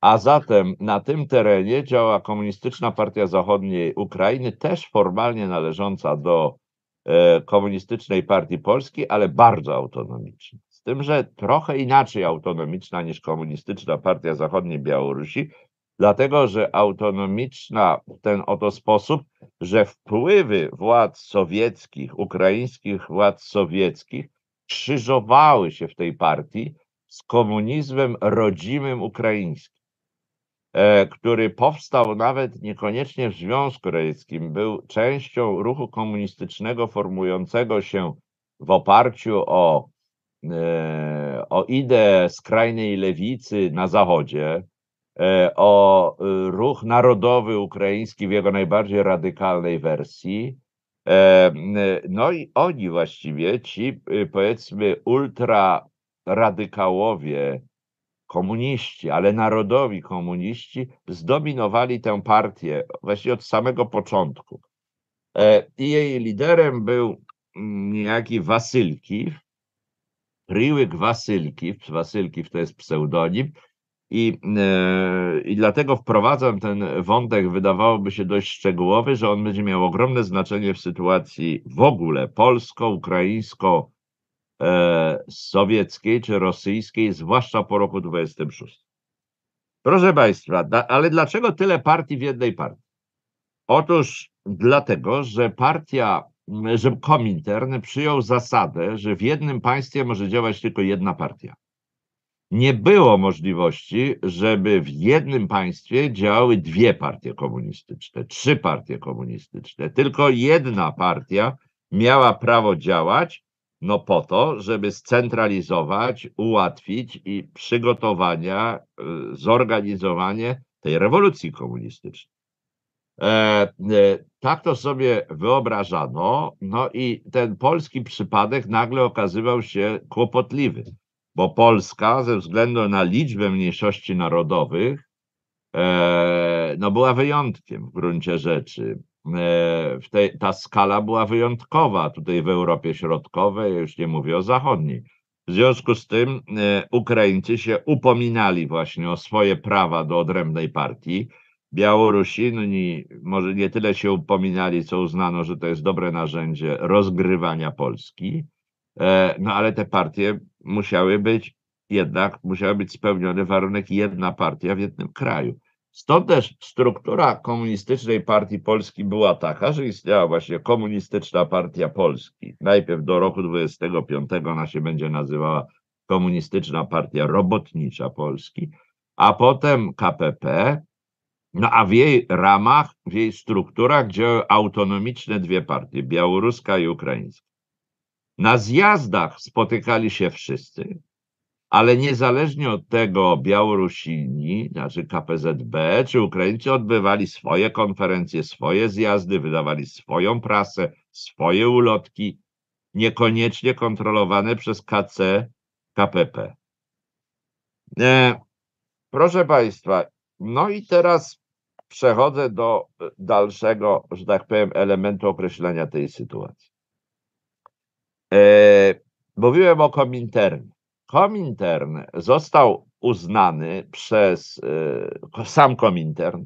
A zatem na tym terenie działa Komunistyczna Partia Zachodniej Ukrainy, też formalnie należąca do e, Komunistycznej Partii Polski, ale bardzo autonomiczna. Z tym, że trochę inaczej autonomiczna niż Komunistyczna Partia Zachodniej Białorusi, dlatego że autonomiczna w ten oto sposób, że wpływy władz sowieckich, ukraińskich władz sowieckich krzyżowały się w tej partii z komunizmem rodzimym ukraińskim. E, który powstał nawet niekoniecznie w Związku Radzieckim, był częścią ruchu komunistycznego formującego się w oparciu o, e, o ideę skrajnej lewicy na Zachodzie, e, o ruch narodowy ukraiński w jego najbardziej radykalnej wersji. No i oni właściwie, ci powiedzmy ultra radykałowie, komuniści, ale narodowi komuniści zdominowali tę partię właściwie od samego początku. E, I jej liderem był mm, niejaki Wasylkiw, Riłyk Wasylkiw, Wasylkiw to jest pseudonim, i, e, I dlatego wprowadzam ten wątek, wydawałoby się dość szczegółowy, że on będzie miał ogromne znaczenie w sytuacji w ogóle polsko-ukraińsko E, sowieckiej czy rosyjskiej, zwłaszcza po roku 26. Proszę Państwa, ale dlaczego tyle partii w jednej partii? Otóż dlatego, że partia, że Komintern przyjął zasadę, że w jednym państwie może działać tylko jedna partia. Nie było możliwości, żeby w jednym państwie działały dwie partie komunistyczne, trzy partie komunistyczne. Tylko jedna partia miała prawo działać no po to, żeby scentralizować, ułatwić i przygotowania, y, zorganizowanie tej rewolucji komunistycznej. E, e, tak to sobie wyobrażano, no i ten polski przypadek nagle okazywał się kłopotliwy, bo Polska ze względu na liczbę mniejszości narodowych e, no była wyjątkiem w gruncie rzeczy. E, ta skala była wyjątkowa tutaj w Europie Środkowej, już nie mówię o zachodniej. W związku z tym e, Ukraińcy się upominali właśnie o swoje prawa do odrębnej partii. Białorusini może nie tyle się upominali, co uznano, że to jest dobre narzędzie rozgrywania Polski, no ale te partie musiały być jednak, musiał być spełniony warunek jedna partia w jednym kraju. Stąd też struktura komunistycznej partii Polski była taka, że istniała właśnie komunistyczna partia Polski. Najpierw do roku 25 ona się będzie nazywała komunistyczna partia robotnicza Polski, a potem KPP, no a w jej ramach, w jej strukturach działały autonomiczne dwie partie, białoruska i ukraińska. Na zjazdach spotykali się wszyscy, ale niezależnie od tego Białorusini, znaczy KPZB, czy Ukraińcy odbywali swoje konferencje, swoje zjazdy, wydawali swoją prasę, swoje ulotki, niekoniecznie kontrolowane przez KC, KPP. E, proszę Państwa, no i teraz przechodzę do dalszego, że tak powiem, elementu określenia tej sytuacji. E, mówiłem o Kominternie. Komintern został uznany przez e, sam Komintern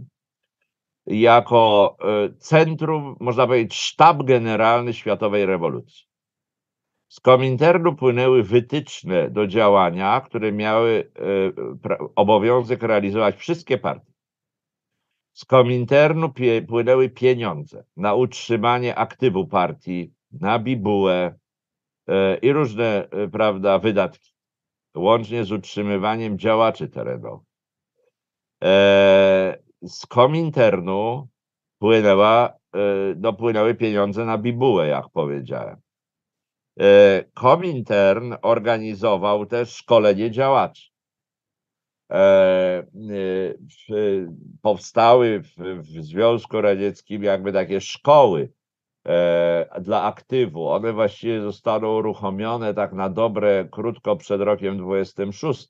jako e, centrum, można powiedzieć, sztab generalny światowej rewolucji. Z Kominternu płynęły wytyczne do działania, które miały obowiązek realizować wszystkie partie. Z Kominternu płynęły pieniądze na utrzymanie aktywu partii, na bibułę i różne, prawda, wydatki łącznie z utrzymywaniem działaczy terenowych. E, z Kominternu płynęła, e, no, pieniądze na bibułę, jak powiedziałem. E, Komintern organizował też szkolenie działaczy. Powstały w, w Związku Radzieckim jakby takie szkoły E, dla aktywu. One właściwie zostaną uruchomione tak na dobre krótko przed rokiem 26,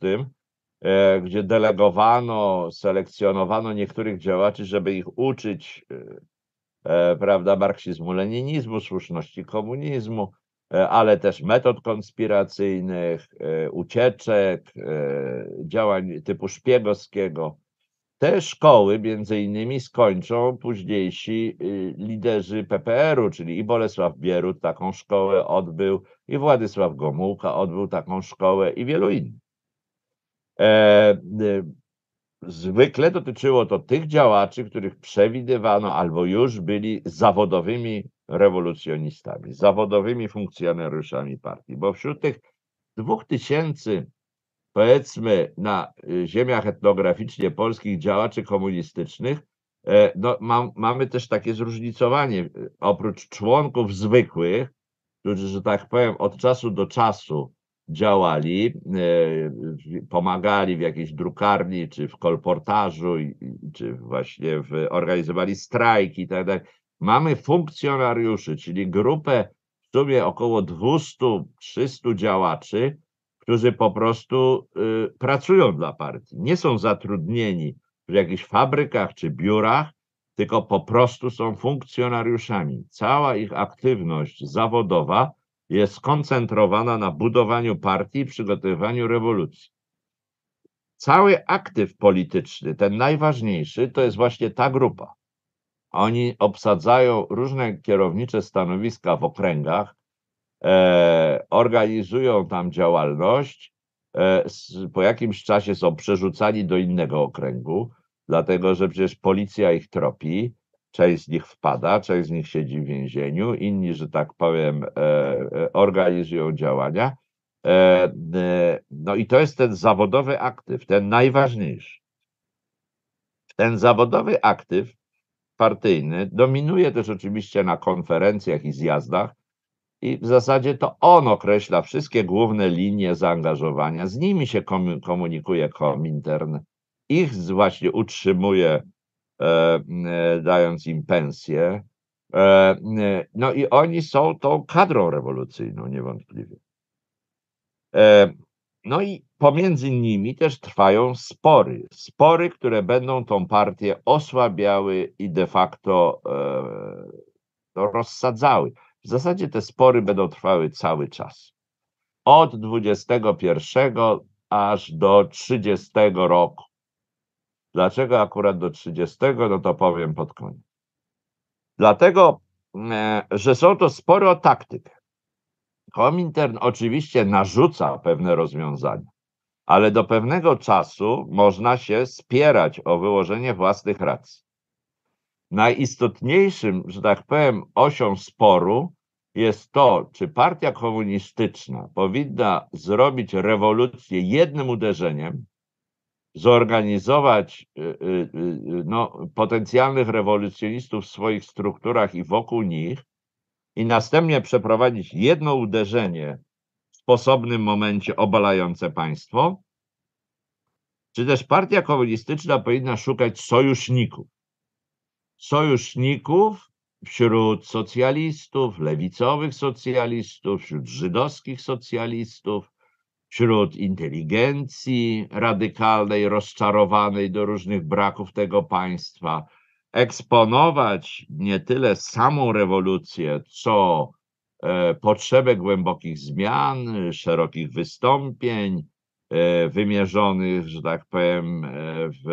e, gdzie delegowano, selekcjonowano niektórych działaczy, żeby ich uczyć e, prawda, marksizmu, leninizmu, słuszności komunizmu, ale też metod konspiracyjnych, ucieczek, działań typu szpiegowskiego. Te szkoły między innymi skończą późniejsi y, liderzy PPR-u, czyli i Bolesław Bierut taką szkołę odbył, i Władysław Gomułka odbył taką szkołę i wielu innych. E, y, zwykle dotyczyło to tych działaczy, których przewidywano albo już byli zawodowymi rewolucjonistami, zawodowymi funkcjonariuszami partii, bo wśród tych dwóch tysięcy powiedzmy na y, ziemiach etnograficznie polskich działaczy komunistycznych, e, no, mam, mamy też takie zróżnicowanie. Oprócz członków zwykłych, którzy, że tak powiem, od czasu do czasu działali, e, pomagali w jakiejś drukarni, czy w kolportażu, czy właśnie w, organizowali strajki i tak dalej. Mamy funkcjonariuszy, czyli grupę w sumie około 200-300 działaczy, którzy po prostu y, pracują dla partii. Nie są zatrudnieni w jakichś fabrykach czy biurach, tylko po prostu są funkcjonariuszami. Cała ich aktywność zawodowa jest skoncentrowana na budowaniu partii i przygotowywaniu rewolucji. Cały aktyw polityczny, ten najważniejszy, to jest właśnie ta grupa. Oni obsadzają różne kierownicze stanowiska w okręgach, organizują tam działalność, e, po jakimś czasie są przerzucani do innego okręgu, dlatego że przecież policja ich tropi, część z nich wpada, część z nich siedzi w więzieniu, inni, że tak powiem, e, e organizują działania. E, e, no i to jest ten zawodowy aktyw, ten najważniejszy. Ten zawodowy aktyw partyjny dominuje też oczywiście na konferencjach i zjazdach, i w zasadzie to on określa wszystkie główne linie zaangażowania. Z nimi się komunikuje Komintern, ich właśnie utrzymuje, e, e, dając im pensję. E, no i oni są tą kadrą rewolucyjną niewątpliwie. no i pomiędzy nimi też trwają spory. Spory, które będą tą partię osłabiały i de facto e, rozsadzały. W zasadzie te spory będą trwały cały czas. Od 21 aż do 30 roku. Dlaczego akurat do 30? No to powiem pod koniec. Dlatego, e, że są to spory o taktykę. Komintern oczywiście narzuca pewne rozwiązania, ale do pewnego czasu można się spierać o wyłożenie własnych racji. Najistotniejszym, że tak powiem, osią sporu jest to, czy partia komunistyczna powinna zrobić rewolucję jednym uderzeniem, zorganizować y, y, y, no, potencjalnych rewolucjonistów w swoich strukturach i wokół nich i następnie przeprowadzić jedno uderzenie w sposobnym momencie obalające państwo, czy też partia komunistyczna powinna szukać sojuszników. Sojuszników wśród socjalistów, lewicowych socjalistów, wśród żydowskich socjalistów, wśród inteligencji radykalnej, rozczarowanej do różnych braków tego państwa, eksponować nie tyle samą rewolucję, co e, potrzebę głębokich zmian, szerokich wystąpień, e, wymierzonych, że tak powiem, e, w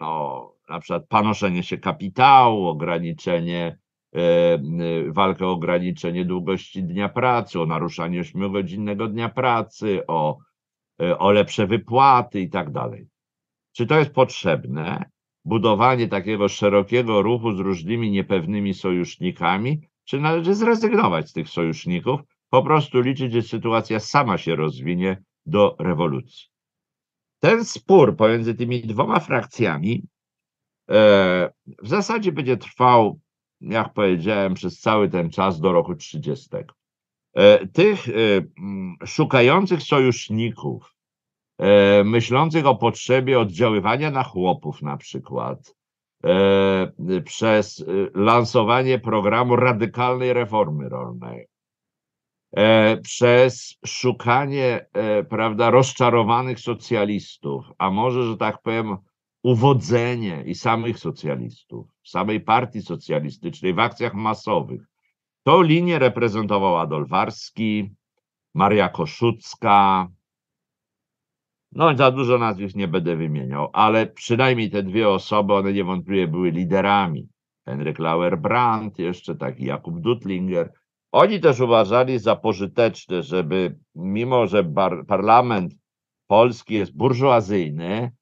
no, na przykład panoszenie się kapitału, ograniczenie E, walkę o ograniczenie długości dnia pracy, o naruszanie 8-godzinnego dnia pracy, o, e, o lepsze wypłaty i tak dalej. Czy to jest potrzebne? Budowanie takiego szerokiego ruchu z różnymi niepewnymi sojusznikami, czy należy zrezygnować z tych sojuszników, po prostu liczyć, że sytuacja sama się rozwinie do rewolucji. Ten spór pomiędzy tymi dwoma frakcjami e, w zasadzie będzie trwał jak powiedziałem, przez cały ten czas do roku 30. E, tych e, szukających sojuszników, e, myślących o potrzebie oddziaływania na chłopów na przykład, przez lansowanie programu radykalnej reformy rolnej, przez szukanie, prawda, rozczarowanych socjalistów, a może, że tak powiem, uwodzenie i samych socjalistów, samej partii socjalistycznej w akcjach masowych. Tą linię reprezentował Adolf Warski, Maria Koszucka. No, za dużo nazwisk nie będę wymieniał, ale przynajmniej te dwie osoby, one niewątpliwie były liderami. Henryk Lauer-Brandt, jeszcze taki Jakub Dutlinger. Oni też uważali za pożyteczne, żeby mimo, że parlament polski jest burżuazyjny,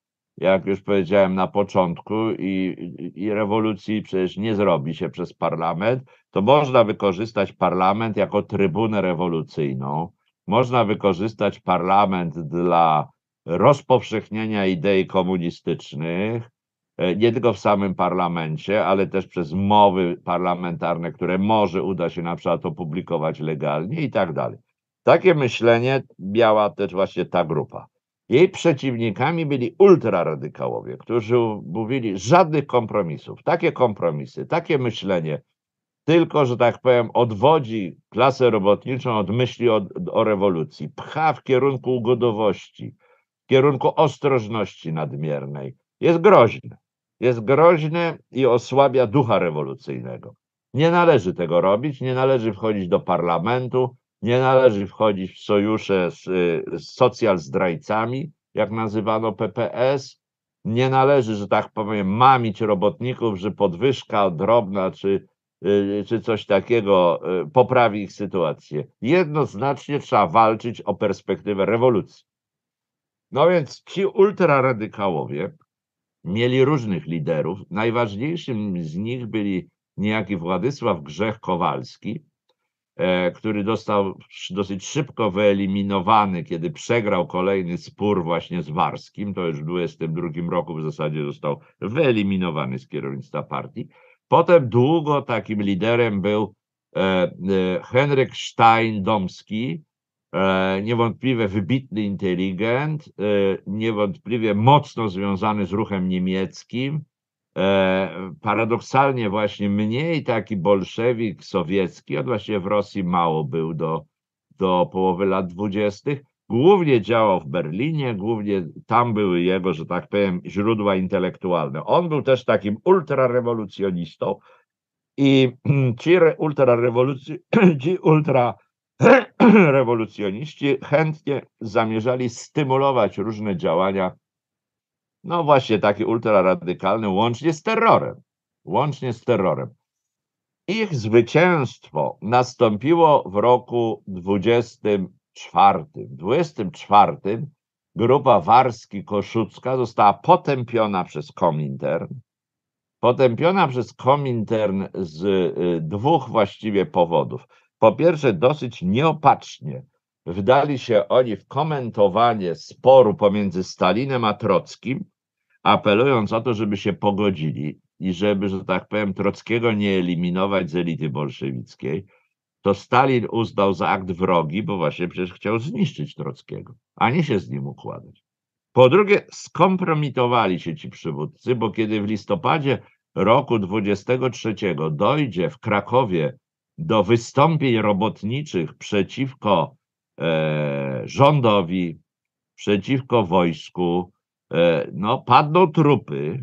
jak już powiedziałem na początku, i, i rewolucji przecież nie zrobi się przez parlament, to można wykorzystać parlament jako trybunę rewolucyjną. Można wykorzystać parlament dla rozpowszechnienia idei komunistycznych, e, nie tylko w samym parlamencie, ale też przez mowy parlamentarne, które może uda się na przykład opublikować legalnie i tak dalej. Takie myślenie miała też właśnie ta grupa. Jej przeciwnikami byli ultraradykałowie, którzy mówili żadnych kompromisów. Takie kompromisy, takie myślenie tylko, że tak powiem, odwodzi klasę robotniczą od myśli o, o rewolucji, pcha w kierunku ugodowości, w kierunku ostrożności nadmiernej. Jest groźne. Jest groźne i osłabia ducha rewolucyjnego. Nie należy tego robić, nie należy wchodzić do parlamentu, nie należy wchodzić w sojusze z, z socjal zdrajcami, jak nazywano PPS. Nie należy, że tak powiem, mamić robotników, że podwyżka drobna czy, y, czy coś takiego y, poprawi ich sytuację. Jednoznacznie trzeba walczyć o perspektywę rewolucji. No więc ci ultraradykałowie mieli różnych liderów. Najważniejszym z nich byli niejaki Władysław Grzech Kowalski, który został dosyć szybko wyeliminowany, kiedy przegrał kolejny spór właśnie z Warskim, to już w 22 roku w zasadzie został wyeliminowany z kierownictwa partii. Potem długo takim liderem był e, e, Henryk Stein-Domski, niewątpliwie wybitny inteligent, niewątpliwie mocno związany z ruchem niemieckim, E, paradoksalnie właśnie mniej taki bolszewik sowiecki, on właściwie w Rosji mało był do, do połowy lat dwudziestych, Głównie działał w Berlinie, głównie tam były jego, że tak powiem, źródła intelektualne. On był też takim ultrarewolucjonistą i ci ultrarewolucj ci ultra rewolucjoniści chętnie zamierzali stymulować różne działania, no właśnie takie ultraradykalne, łącznie z terrorem. Łącznie z terrorem. Ich zwycięstwo nastąpiło w roku 24. W 24 grupa Warski-Koszucka została potępiona przez Komintern. Potępiona przez Komintern z y, dwóch właściwie powodów. Po pierwsze, dosyć nieopatrznie wdali się oni w komentowanie sporu pomiędzy Stalinem a Trockim, apelując o to, żeby się pogodzili i żeby, że tak powiem, Trockiego nie eliminować z elity bolszewickiej, to Stalin uznał za akt wrogi, bo właśnie przecież chciał zniszczyć Trockiego, a nie się z nim układać. Po drugie, skompromitowali się ci przywódcy, bo kiedy w listopadzie roku 23 dojdzie w Krakowie do wystąpień robotniczych przeciwko rządowi, przeciwko wojsku, e, no padną trupy,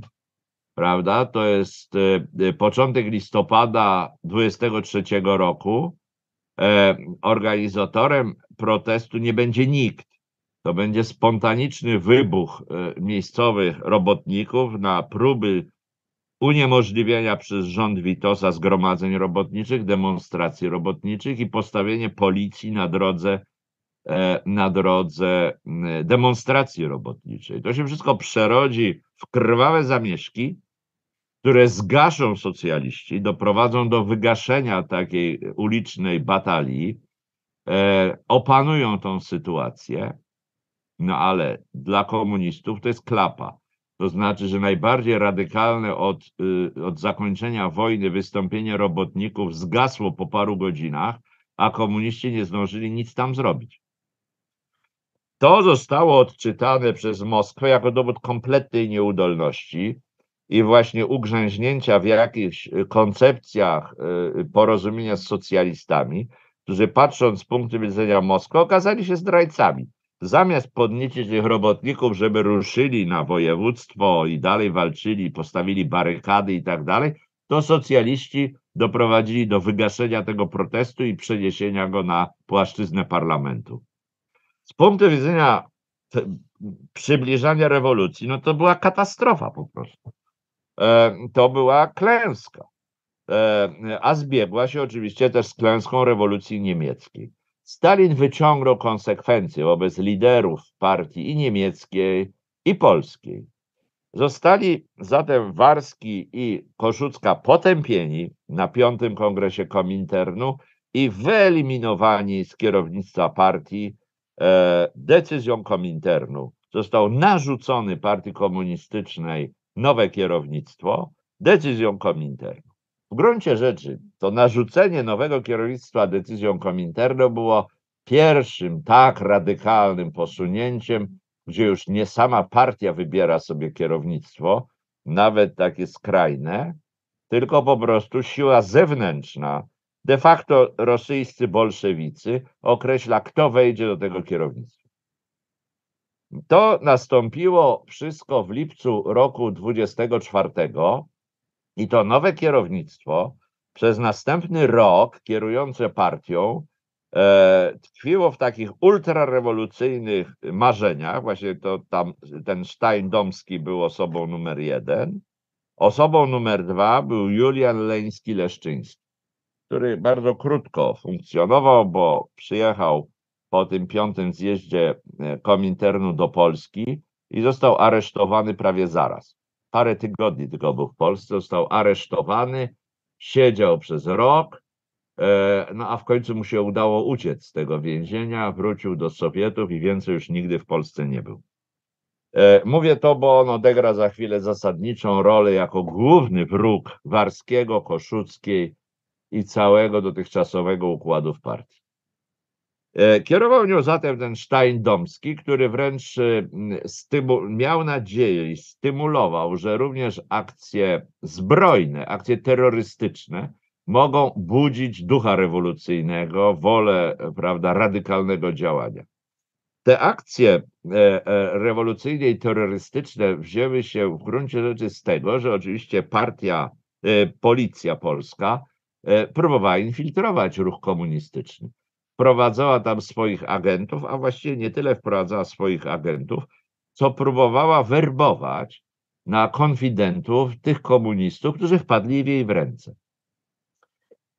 prawda? To jest e, początek listopada 23 roku. E, organizatorem protestu nie będzie nikt. To będzie spontaniczny wybuch e, miejscowych robotników na próby uniemożliwienia przez rząd Witosa zgromadzeń robotniczych, demonstracji robotniczych i postawienie policji na drodze, e, na drodze demonstracji robotniczej. To się wszystko przerodzi w krwawe zamieszki, które zgaszą socjaliści, doprowadzą do wygaszenia takiej ulicznej batalii, e, opanują tą sytuację, no ale dla komunistów to jest klapa. To znaczy, że najbardziej radykalne od, y, od zakończenia wojny wystąpienie robotników zgasło po paru godzinach, a komuniści nie zdążyli nic tam zrobić. To zostało odczytane przez Moskwę jako dowód kompletnej nieudolności i właśnie ugrzęźnięcia w jakichś koncepcjach y, porozumienia z socjalistami, którzy patrząc z punktu widzenia Moskwy okazali się zdrajcami zamiast podniecić tych robotników, żeby ruszyli na województwo i dalej walczyli, postawili barykady i tak dalej, to socjaliści doprowadzili do wygaszenia tego protestu i przeniesienia go na płaszczyznę parlamentu. Z punktu widzenia przybliżania rewolucji, no to była katastrofa po prostu. E, to była klęska. E, a zbiegła się oczywiście też z klęską rewolucji niemieckiej. Stalin wyciągnął konsekwencje wobec liderów partii i niemieckiej, i polskiej. Zostali zatem Warski i Koszucka potępieni na piątym kongresie Kominternu i wyeliminowani z kierownictwa partii decyzją Kominternu. Został narzucony partii komunistycznej nowe kierownictwo decyzją Kominternu. W gruncie rzeczy to narzucenie nowego kierownictwa decyzją Kominterno było pierwszym tak radykalnym posunięciem, gdzie już nie sama partia wybiera sobie kierownictwo, nawet takie skrajne, tylko po prostu siła zewnętrzna, de facto rosyjscy bolszewicy, określa, kto wejdzie do tego kierownictwa. To nastąpiło wszystko w lipcu roku 24 i to nowe kierownictwo przez następny rok kierujące partią e, tkwiło w takich ultrarewolucyjnych marzeniach. Właśnie to tam ten Stein Domski był osobą numer jeden. Osobą numer dwa był Julian Leński-Leszczyński, który bardzo krótko funkcjonował, bo przyjechał po tym piątym zjeździe e, Kominternu do Polski i został aresztowany prawie zaraz parę tygodni tylko był w Polsce, został aresztowany, siedział przez rok, e, no a w końcu mu się udało uciec z tego więzienia, wrócił do Sowietów i więcej już nigdy w Polsce nie był. E, mówię to, bo on odegra za chwilę zasadniczą rolę jako główny wróg Warskiego, Koszuckiej i całego dotychczasowego układu w partii. E, kierował nią zatem ten Stein Domski, który wręcz e, miał nadzieję i stymulował, że również akcje zbrojne, akcje terrorystyczne mogą budzić ducha rewolucyjnego, wolę prawda, radykalnego działania. Te akcje e, e, rewolucyjne i terrorystyczne wzięły się w gruncie rzeczy z tego, że oczywiście partia, e, policja polska próbowała infiltrować ruch komunistyczny. Wprowadzała tam swoich agentów, a właściwie nie tyle wprowadzała swoich agentów, co próbowała werbować na konfidentów tych komunistów, którzy wpadli w jej w ręce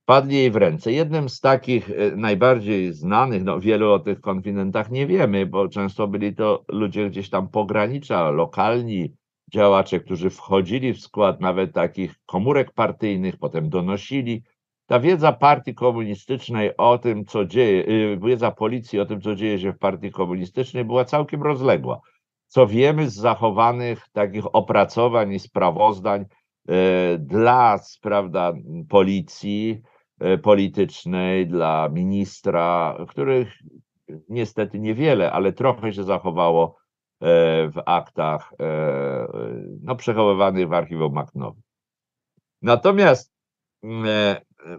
padli jej w ręce. Jednym z takich e, najbardziej znanych, no wielu o tych konfidentach nie wiemy, bo często byli to ludzie gdzieś tam pogranicza, lokalni działacze, którzy wchodzili w skład nawet takich komórek partyjnych, potem donosili. Ta wiedza partii komunistycznej o tym, co dzieje, y, wiedza policji o tym, co dzieje się w partii komunistycznej była całkiem rozległa. Co wiemy z zachowanych takich opracowań i sprawozdań e, dla, prawda, policji, E, politycznej, dla ministra, których niestety niewiele, ale trochę się zachowało w aktach no, przechowywanych w archiwum Maknowi. Natomiast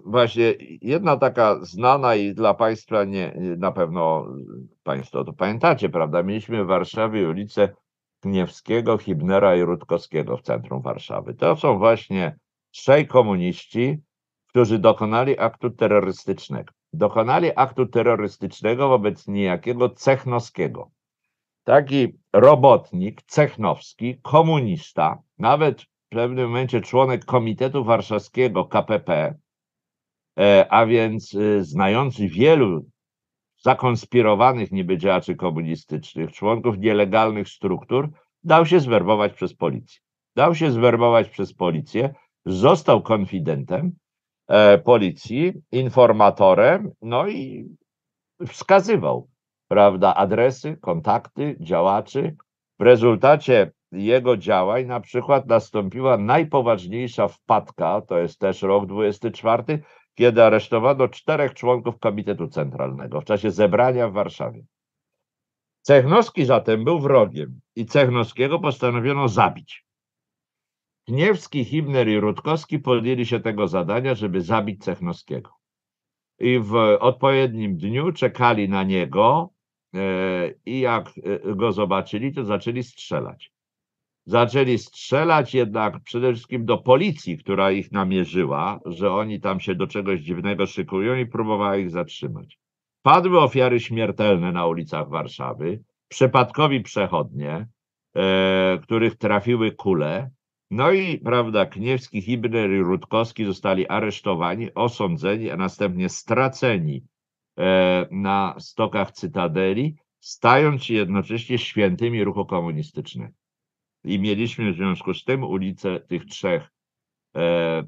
właśnie jedna taka znana i dla Państwa nie, na pewno Państwo to pamiętacie, prawda? Mieliśmy w Warszawie ulicę Kniewskiego, Hibnera i Rutkowskiego w centrum Warszawy. To są właśnie trzej komuniści, którzy dokonali aktu terrorystycznego. Dokonali aktu terrorystycznego wobec niejakiego Cechnowskiego. Taki robotnik cechnowski, komunista, nawet w pewnym momencie członek Komitetu Warszawskiego KPP, a więc e, znający wielu zakonspirowanych niby działaczy komunistycznych, członków nielegalnych struktur, dał się zwerbować przez policję. Dał się zwerbować przez policję, został konfidentem, E, policji, informatorem, no i wskazywał, prawda, adresy, kontakty działaczy. W rezultacie jego działań na przykład nastąpiła najpoważniejsza wpadka, to jest też rok 24, kiedy aresztowano czterech członków Komitetu Centralnego w czasie zebrania w Warszawie. Cechnowski zatem był wrogiem i Cechnowskiego postanowiono zabić. Kniewski, Himner i Rutkowski podjęli się tego zadania, żeby zabić Cechnowskiego. I w odpowiednim dniu czekali na niego e, i jak e, go zobaczyli, to zaczęli strzelać. Zaczęli strzelać jednak przede wszystkim do policji, która ich namierzyła, że oni tam się do czegoś dziwnego szykują i próbowała ich zatrzymać. Padły ofiary śmiertelne na ulicach Warszawy, przypadkowi przechodnie, e, których trafiły kule, no i, prawda, Kniewski, Hibner i Rutkowski zostali aresztowani, osądzeni, a następnie straceni e, na stokach Cytadeli, stając się jednocześnie świętymi ruchu komunistycznego. I mieliśmy w związku z tym ulicę tych trzech, e,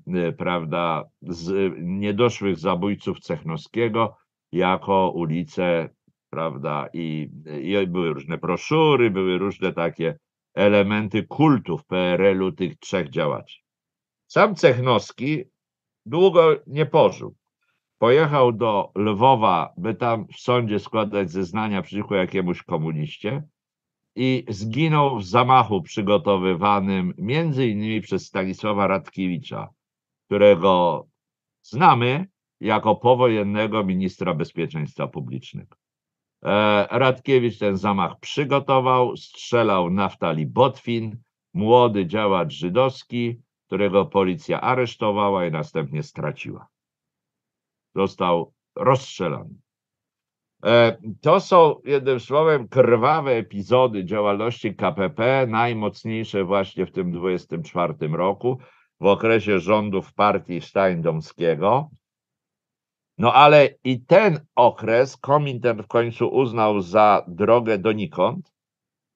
e, prawda, z, niedoszłych zabójców Cechnowskiego jako ulicę, prawda, i, i były różne broszury, były różne takie elementy kultów PRL-u tych trzech działaczy. Sam Cechnowski długo nie pożył. Pojechał do Lwowa, by tam w sądzie składać zeznania przeciwko jakiemuś komuniście i zginął w zamachu przygotowywanym między innymi przez Stanisława Radkiewicza, którego znamy jako powojennego ministra bezpieczeństwa publicznego. E, Radkiewicz ten zamach przygotował, strzelał Naftali Botwin, młody działacz żydowski, którego policja aresztowała i następnie straciła. Został rozstrzelany. E, to są jednym słowem krwawe epizody działalności KPP, najmocniejsze właśnie w tym 24 roku, w okresie rządów partii Steindomskiego. No ale i ten okres Komintern w końcu uznał za drogę donikąd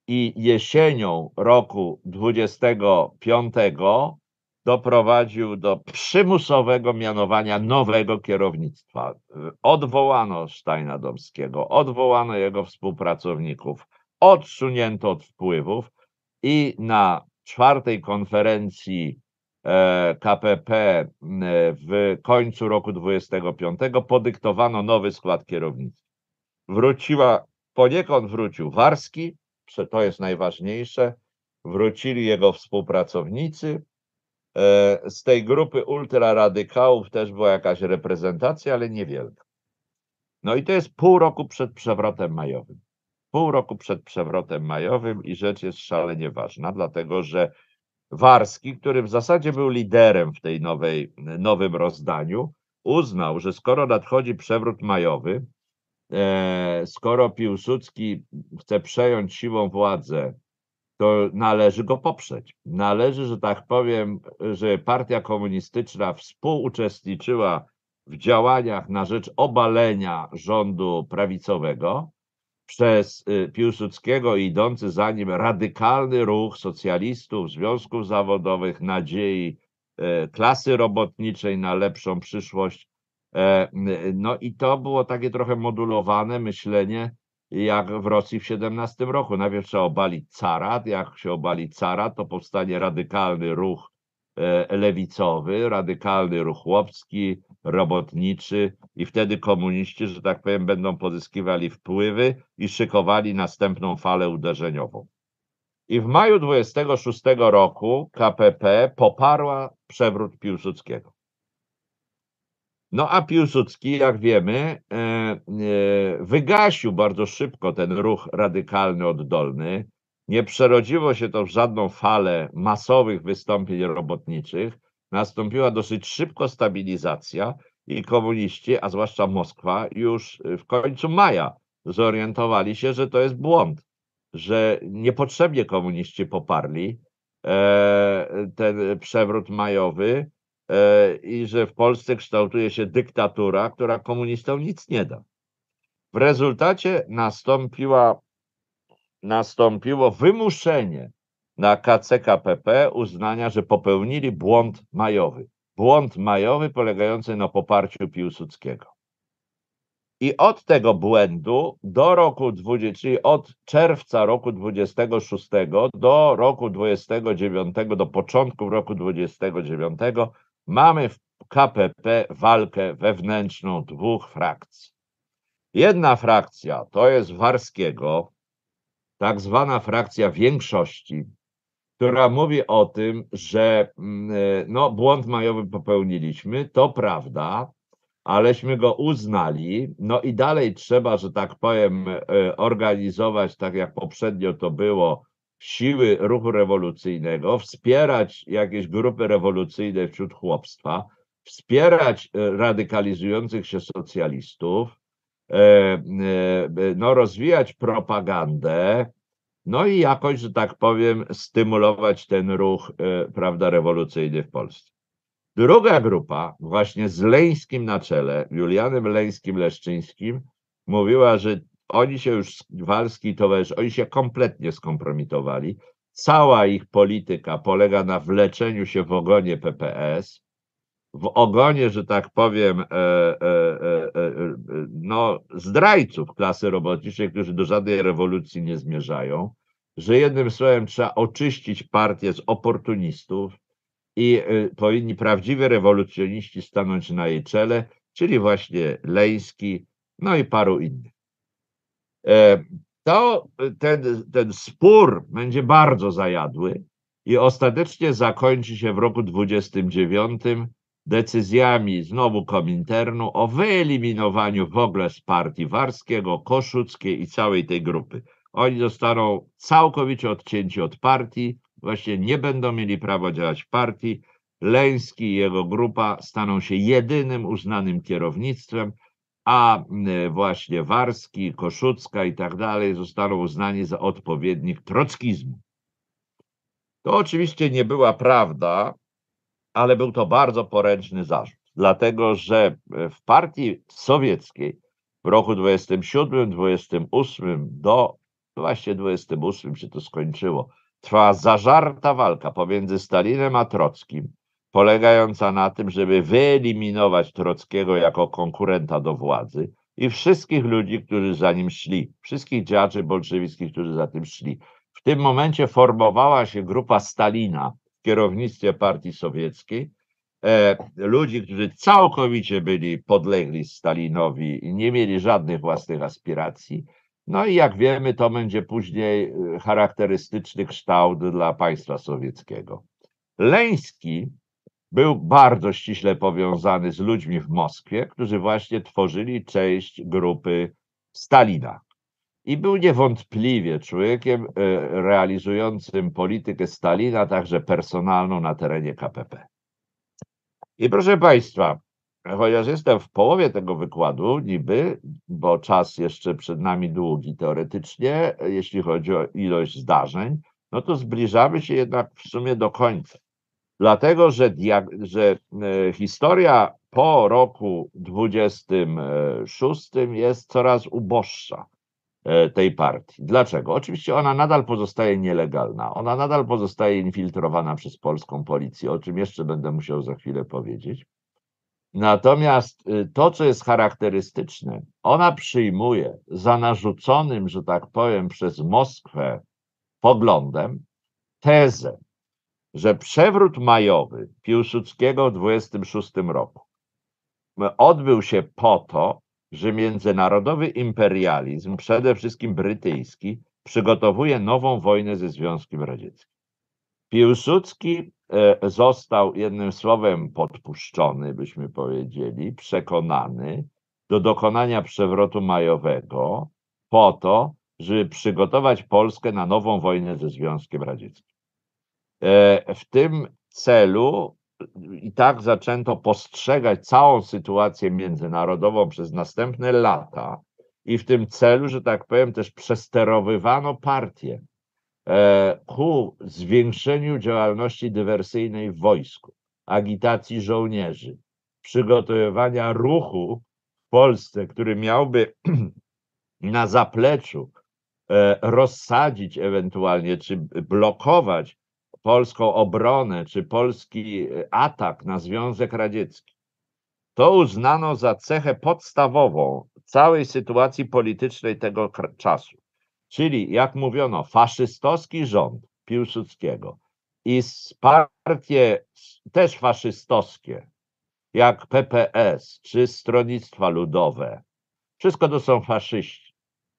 i jesienią roku 25 doprowadził do przymusowego mianowania nowego kierownictwa. Odwołano Steina Domskiego, odwołano jego współpracowników, odsunięto od wpływów i na czwartej konferencji E, KPP e, w końcu roku 25 podyktowano nowy skład kierownictwa. Wróciła, poniekąd wrócił Warski, to jest najważniejsze, wrócili jego współpracownicy. E, z tej grupy ultraradykałów też była jakaś reprezentacja, ale niewielka. No i to jest pół roku przed przewrotem majowym. pół roku przed przewrotem majowym i rzecz jest szalenie ważna, dlatego że Warski, który w zasadzie był liderem w tej nowej, nowym rozdaniu, uznał, że skoro nadchodzi przewrót majowy, e, skoro Piłsudski chce przejąć siłą władzę, to należy go poprzeć. Należy, że tak powiem, że partia komunistyczna współuczestniczyła w działaniach na rzecz obalenia rządu prawicowego przez y, Piłsudskiego idący za nim radykalny ruch socjalistów, związków zawodowych, nadziei e, klasy robotniczej na lepszą przyszłość. E, no i to było takie trochę modulowane myślenie, jak w Rosji w 17 roku. Najpierw trzeba obalić carat, jak się obali carat, to powstanie radykalny ruch e, lewicowy, radykalny ruch chłopski, robotniczy i wtedy komuniści, że tak powiem, będą pozyskiwali wpływy i szykowali następną falę uderzeniową. I w maju 26 roku KPP poparła przewrót Piłsudskiego. No a Piłsudski, jak wiemy, e, e, wygasił bardzo szybko ten ruch radykalny, oddolny. Nie przerodziło się to w żadną falę masowych wystąpień robotniczych. Nastąpiła dosyć szybko stabilizacja i komuniści, a zwłaszcza Moskwa, już w końcu maja zorientowali się, że to jest błąd, że niepotrzebnie komuniści poparli e, ten przewrót majowy, E, i że w Polsce kształtuje się dyktatura, która komunistom nic nie da. W rezultacie nastąpiła, nastąpiło wymuszenie na KCKPP uznania, że popełnili błąd majowy. Błąd majowy polegający na poparciu Piłsudskiego. I od tego błędu do roku 20, czyli od czerwca roku 26 do roku 29, do początku roku 29 mamy w KPP walkę wewnętrzną dwóch frakcji. Jedna frakcja to jest Warskiego, tak zwana frakcja większości, która mówi o tym, że mm, e, no, błąd majowy popełniliśmy, to prawda, aleśmy go uznali, no i dalej trzeba, że tak powiem, e, organizować tak jak poprzednio to było, siły ruchu rewolucyjnego, wspierać jakieś grupy rewolucyjne wśród chłopstwa, wspierać e, radykalizujących się socjalistów, e, e, no, rozwijać propagandę, no i jakoś, że tak powiem, stymulować ten ruch, prawda, rewolucyjny w Polsce. Druga grupa, właśnie z Leńskim na czele, Julianem Leńskim-Leszczyńskim, mówiła, że oni się już, Walski i towarzysz, oni się kompletnie skompromitowali. Cała ich polityka polega na wleczeniu się w ogonie PPS, w ogonie, że tak powiem, e, e, e, e, e no, zdrajców klasy robotniczej, którzy do żadnej rewolucji nie zmierzają, że jednym słowem trzeba oczyścić partię z oportunistów i e, powinni prawdziwi rewolucjoniści stanąć na jej czele, czyli właśnie Leński, no i paru innych. E, to ten, ten spór będzie bardzo zajadły i ostatecznie zakończy się w roku 29 decyzjami znowu Kominternu o wyeliminowaniu w ogóle z partii Warskiego, Koszuckiej i całej tej grupy. Oni zostaną całkowicie odcięci od partii, właśnie nie będą mieli prawa działać w partii. Leński i jego grupa staną się jedynym uznanym kierownictwem, a właśnie Warski, Koszucka i tak dalej zostaną uznani za odpowiednik trockizmu. To oczywiście nie była prawda, ale był to bardzo poręczny zarzut, dlatego że w partii sowieckiej w roku 27, 28 do właśnie 28 się to skończyło, trwała zażarta walka pomiędzy Stalinem a Trockim polegająca na tym, żeby wyeliminować Trockiego jako konkurenta do władzy i wszystkich ludzi, którzy za nim szli, wszystkich działaczy bolszewickich, którzy za tym szli. W tym momencie formowała się grupa Stalina w kierownictwie partii sowieckiej, e, ludzi, którzy całkowicie byli podlegli Stalinowi i nie mieli żadnych własnych aspiracji. No i jak wiemy, to będzie później e, charakterystyczny kształt dla państwa sowieckiego. Leński był bardzo ściśle powiązany z ludźmi w Moskwie, którzy właśnie tworzyli część grupy Stalina. i był niewątpliwie człowiekiem realizującym politykę Stalina, także personalną na terenie KPP. I proszę Państwa, chociaż jestem w połowie tego wykładu, niby, bo czas jeszcze przed nami długi teoretycznie, jeśli chodzi o ilość zdarzeń, no to zbliżamy się jednak w sumie do końca. Dlatego, że, że e, historia po roku 26 jest coraz uboższa e, tej partii. Dlaczego? Oczywiście ona nadal pozostaje nielegalna, ona nadal pozostaje infiltrowana przez polską policję, o czym jeszcze będę musiał za chwilę powiedzieć. Natomiast y, to, co jest charakterystyczne, ona przyjmuje za narzuconym, że tak powiem, przez Moskwę poglądem tezę, że przewrót majowy Piłsudskiego w 26 roku odbył się po to, że międzynarodowy imperializm, przede wszystkim brytyjski, przygotowuje nową wojnę ze Związkiem Radzieckim. Piłsudski e, został jednym słowem podpuszczony, byśmy powiedzieli, przekonany do dokonania przewrotu majowego po to, żeby przygotować Polskę na nową wojnę ze Związkiem Radzieckim. E, w tym celu i tak zaczęto postrzegać całą sytuację międzynarodową przez następne lata i w tym celu, że tak powiem, też przesterowywano partię e, ku zwiększeniu działalności dywersyjnej w wojsku, agitacji żołnierzy, przygotowywania ruchu w Polsce, który miałby na zapleczu e, rozsadzić ewentualnie, czy blokować polską obronę czy polski e, atak na Związek Radziecki, to uznano za cechę podstawową całej sytuacji politycznej tego czasu. Czyli, jak mówiono, faszystowski rząd Piłsudskiego i partie też faszystowskie, jak PPS czy Stronnictwa Ludowe, wszystko to są faszyści.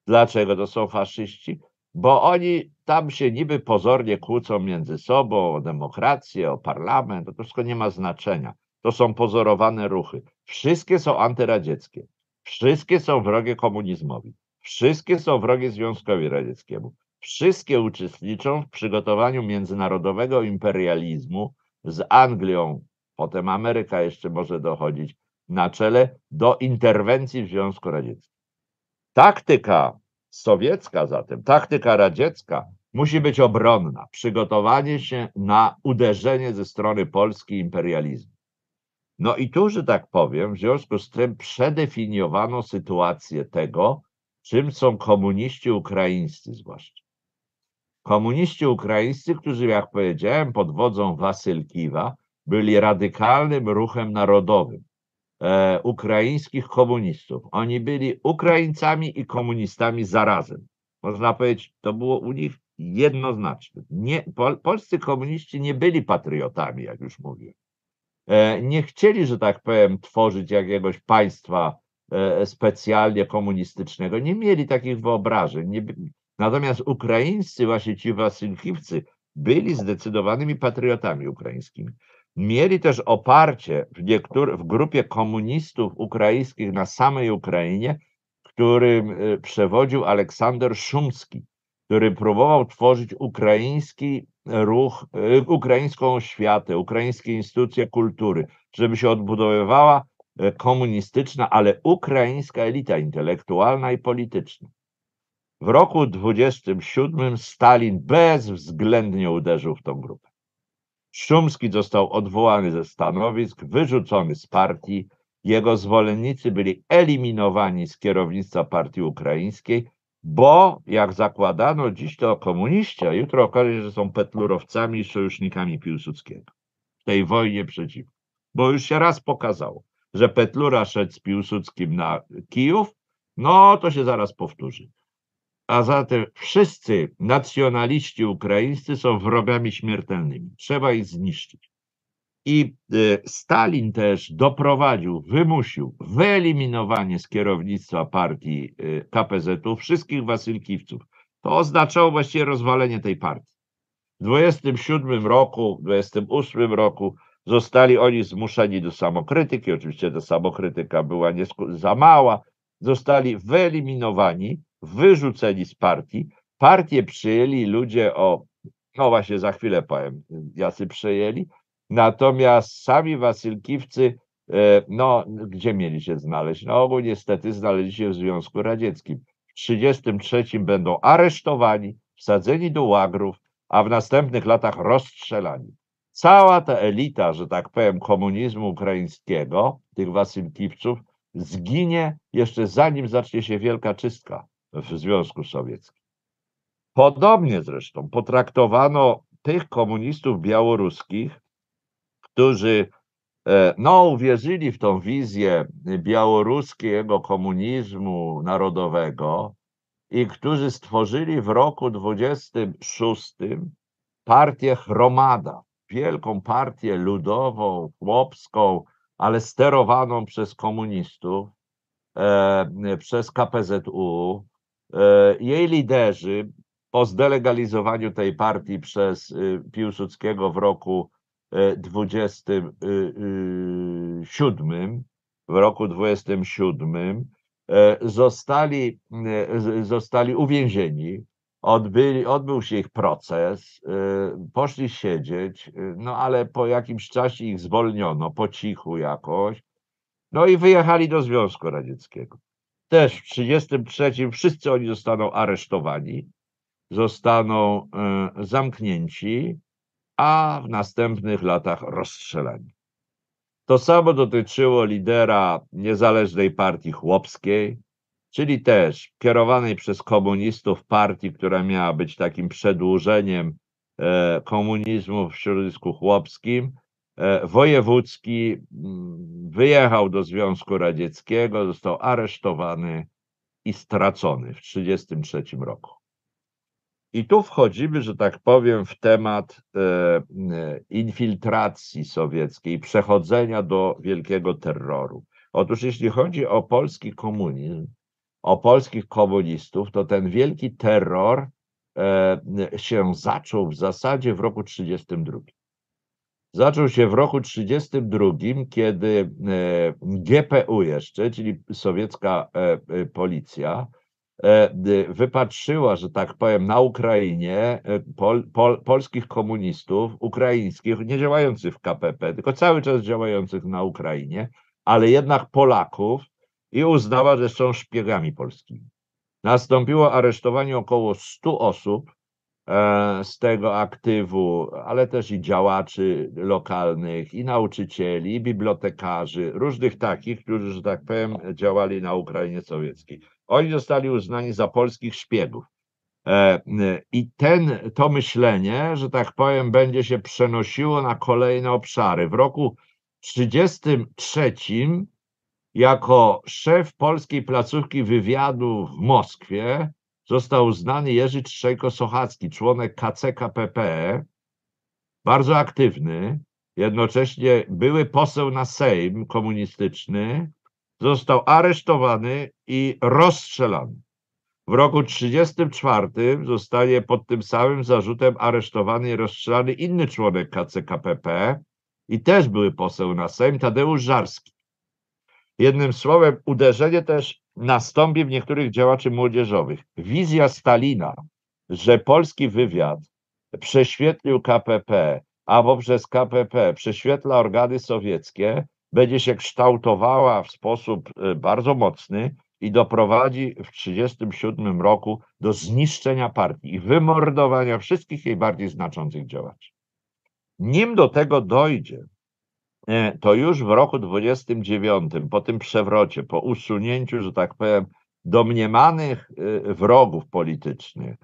Dlaczego to są faszyści? bo oni tam się niby pozornie kłócą między sobą o demokrację, o parlament, to wszystko nie ma znaczenia. To są pozorowane ruchy. Wszystkie są antyradzieckie. Wszystkie są wrogie komunizmowi. Wszystkie są wrogie Związkowi Radzieckiemu. Wszystkie uczestniczą w przygotowaniu międzynarodowego imperializmu z Anglią, potem Ameryka jeszcze może dochodzić na czele do interwencji w Związku Radzieckim. Taktyka sowiecka zatem, taktyka radziecka musi być obronna, przygotowanie się na uderzenie ze strony Polski imperializmu. No i tu, że tak powiem, w związku z tym przedefiniowano sytuację tego, czym są komuniści ukraińscy zwłaszcza. Komuniści ukraińscy, którzy, jak powiedziałem, pod wodzą Wasylkiwa byli radykalnym ruchem narodowym e, ukraińskich komunistów. Oni byli Ukraińcami i komunistami zarazem. Można powiedzieć, to było u nich jednoznaczne. Nie, pol, polscy komuniści nie byli patriotami, jak już mówię. E, nie chcieli, że tak powiem, tworzyć jakiegoś państwa e, specjalnie komunistycznego. Nie mieli takich wyobrażeń. Nie, natomiast ukraińscy, właśnie ci Wasylkiwcy, byli zdecydowanymi patriotami ukraińskimi. Mieli też oparcie w, w grupie komunistów ukraińskich na samej Ukrainie, którym y, przewodził Aleksander Szumski, który próbował tworzyć ukraiński ruch, y, ukraińską oświatę, ukraińskie instytucje kultury, żeby się odbudowywała y, komunistyczna, ale ukraińska elita intelektualna i polityczna. W roku 27 Stalin bezwzględnie uderzył w tą grupę. Szumski został odwołany ze stanowisk, wyrzucony z partii. Jego zwolennicy byli eliminowani z kierownictwa partii ukraińskiej, bo jak zakładano, dziś to komuniści, a jutro okaże się, że są petlurowcami i sojusznikami Piłsudskiego w tej wojnie przeciwko. Bo już się raz pokazało, że Petlura szedł z Piłsudskim na Kijów, no to się zaraz powtórzy a zatem wszyscy nacjonaliści ukraińscy są wrogami śmiertelnymi. Trzeba ich zniszczyć. I e, Stalin też doprowadził, wymusił wyeliminowanie z kierownictwa partii e, KPZ-u wszystkich Wasylkiwców. To oznaczało właściwie rozwalenie tej partii. W 27 roku, w 28 roku zostali oni zmuszeni do samokrytyki. Oczywiście ta samokrytyka była za mała. Zostali wyeliminowani wyrzuceni z partii. Partię przyjęli ludzie o, no właśnie za chwilę powiem, jacy przejęli, natomiast sami Wasylkiwcy, e, no gdzie mieli się znaleźć? No ogół niestety znaleźli się w Związku Radzieckim. W 1933 będą aresztowani, wsadzeni do łagrów, a w następnych latach rozstrzelani. Cała ta elita, że tak powiem, komunizmu ukraińskiego, tych Wasylkiwców, zginie jeszcze zanim zacznie się wielka czystka w Związku Sowieckim. Podobnie zresztą potraktowano tych komunistów białoruskich, którzy e, no, uwierzyli w tą wizję białoruskiego komunizmu narodowego i którzy stworzyli w roku 26 partię Chromada, wielką partię ludową, chłopską, ale sterowaną przez komunistów, e, przez KPZU. E, jej liderzy po zdelegalizowaniu tej partii przez y, Piłsudskiego w roku 27, y, y, w roku 27 e, zostali, zostali uwięzieni, odbyli, odbył się ich proces, poszli siedzieć, no ale po jakimś czasie ich zwolniono, po cichu jakoś, no i wyjechali do Związku Radzieckiego. Też w 1933 wszyscy oni zostaną aresztowani, zostaną e, zamknięci, a w następnych latach rozstrzelani. To samo dotyczyło lidera niezależnej partii chłopskiej, czyli też kierowanej przez komunistów partii, która miała być takim przedłużeniem e, komunizmu w środowisku chłopskim. E, wojewódzki mm, wyjechał do Związku Radzieckiego, został aresztowany i stracony w 1933 roku. I tu wchodzimy, że tak powiem, w temat e, e, infiltracji sowieckiej, przechodzenia do wielkiego terroru. Otóż jeśli chodzi o polski komunizm, o polskich komunistów, to ten wielki terror się zaczął w zasadzie w roku 1932. Zaczął się w roku 1932, kiedy GPU jeszcze, czyli sowiecka policja, E, wypatrzyła, że tak powiem, na Ukrainie e, pol, pol, polskich komunistów ukraińskich, nie działających w KPP, tylko cały czas działających na Ukrainie, ale jednak Polaków i uznała, że są szpiegami polskimi. Nastąpiło aresztowanie około 100 osób e, z tego aktywu, ale też i działaczy lokalnych, i nauczycieli, i bibliotekarzy, różnych takich, którzy, że tak powiem, działali na Ukrainie sowieckiej. Oni zostali uznani za polskich szpiegów. E, I ten, to myślenie, że tak powiem, będzie się przenosiło na kolejne obszary. W roku 1933 jako szef polskiej placówki wywiadu w Moskwie został uznany Jerzy Trzejko-Sochacki, członek KCKPP, bardzo aktywny, jednocześnie były poseł na Sejm komunistyczny, został aresztowany i rozstrzelany. W roku 1934 zostaje pod tym samym zarzutem aresztowany i rozstrzelany inny członek KCKPP i też były poseł na Sejm, Tadeusz Żarski. Jednym słowem, uderzenie też nastąpi w niektórych działaczy młodzieżowych. Wizja Stalina, że polski wywiad prześwietlił KPP, a poprzez KPP prześwietla organy sowieckie, będzie się kształtowała w sposób e, bardzo mocny i doprowadzi w 1937 roku do zniszczenia partii i wymordowania wszystkich jej bardziej znaczących działaczy. Nim do tego dojdzie, to już w roku 29, po tym przewrocie, po usunięciu, że tak powiem, domniemanych e, wrogów politycznych,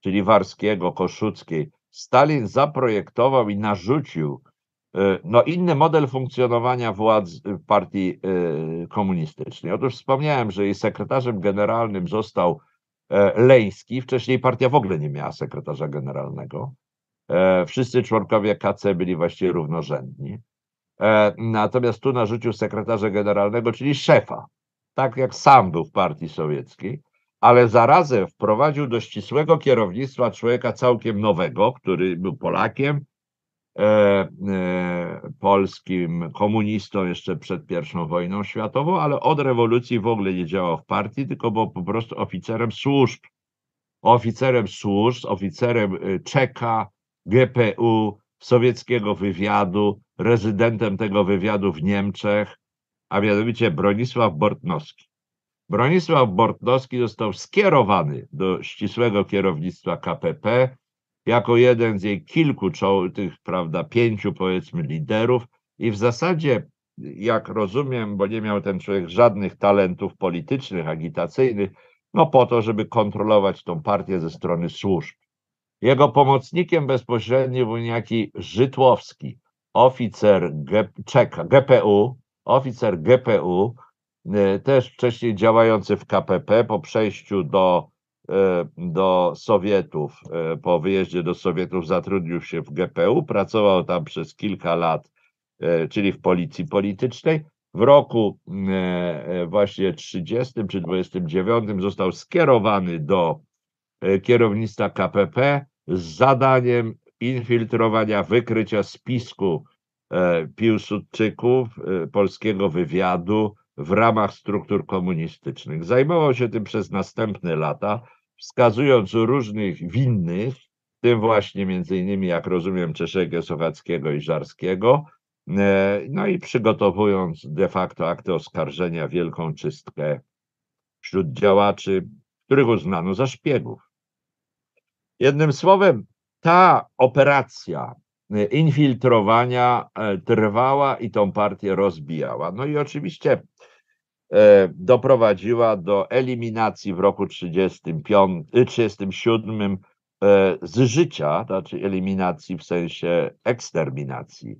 czyli Warskiego, Koszuckiej, Stalin zaprojektował i narzucił E, no, inny model funkcjonowania władz partii e, komunistycznej. Otóż wspomniałem, że jej sekretarzem generalnym został e, Leński. Wcześniej partia w ogóle nie miała sekretarza generalnego. Wszyscy członkowie KC byli właściwie równorzędni. Natomiast tu narzucił sekretarza generalnego, czyli szefa, tak jak sam był w partii sowieckiej, ale zarazem wprowadził do ścisłego kierownictwa człowieka całkiem nowego, który był Polakiem, e, e, polskim komunistą jeszcze przed I wojną światową, ale od rewolucji w ogóle nie działał w partii, tylko był po prostu oficerem służb. Oficerem służb, oficerem y, Czeka, GPU, sowieckiego wywiadu, rezydentem tego wywiadu w Niemczech, a mianowicie Bronisław Bortnowski. Bronisław Bortnowski został skierowany do ścisłego kierownictwa KPP jako jeden z jej kilku tych, prawda, pięciu powiedzmy liderów i w zasadzie, jak rozumiem, bo nie miał ten człowiek żadnych talentów politycznych, agitacyjnych, no po to, żeby kontrolować tą partię ze strony służb. Jego pomocnikiem bezpośrednim był niejaki Żytłowski, oficer G, Czeka, GPU, oficer GPU, y, też wcześniej działający w KPP, po przejściu do, y, do Sowietów, y, po wyjeździe do Sowietów zatrudnił się w GPU, pracował tam przez kilka lat, czyli w policji politycznej. W roku właśnie 30 czy 29 został skierowany do kierownictwa KPP z zadaniem infiltrowania, wykrycia spisku e, Piłsudczyków, e, polskiego wywiadu w ramach struktur komunistycznych. Zajmował się tym przez następne lata, wskazując różnych winnych, tym właśnie między innymi, jak rozumiem, Czeszego, Sochackiego i Żarskiego, e, no i przygotowując de facto akty oskarżenia, wielką czystkę wśród działaczy, których uznano za szpiegów. Jednym słowem, ta operacja e, infiltrowania e, trwała i tą partię rozbijała. No i oczywiście e, doprowadziła do eliminacji w roku 1937 z życia, znaczy eliminacji w sensie eksterminacji,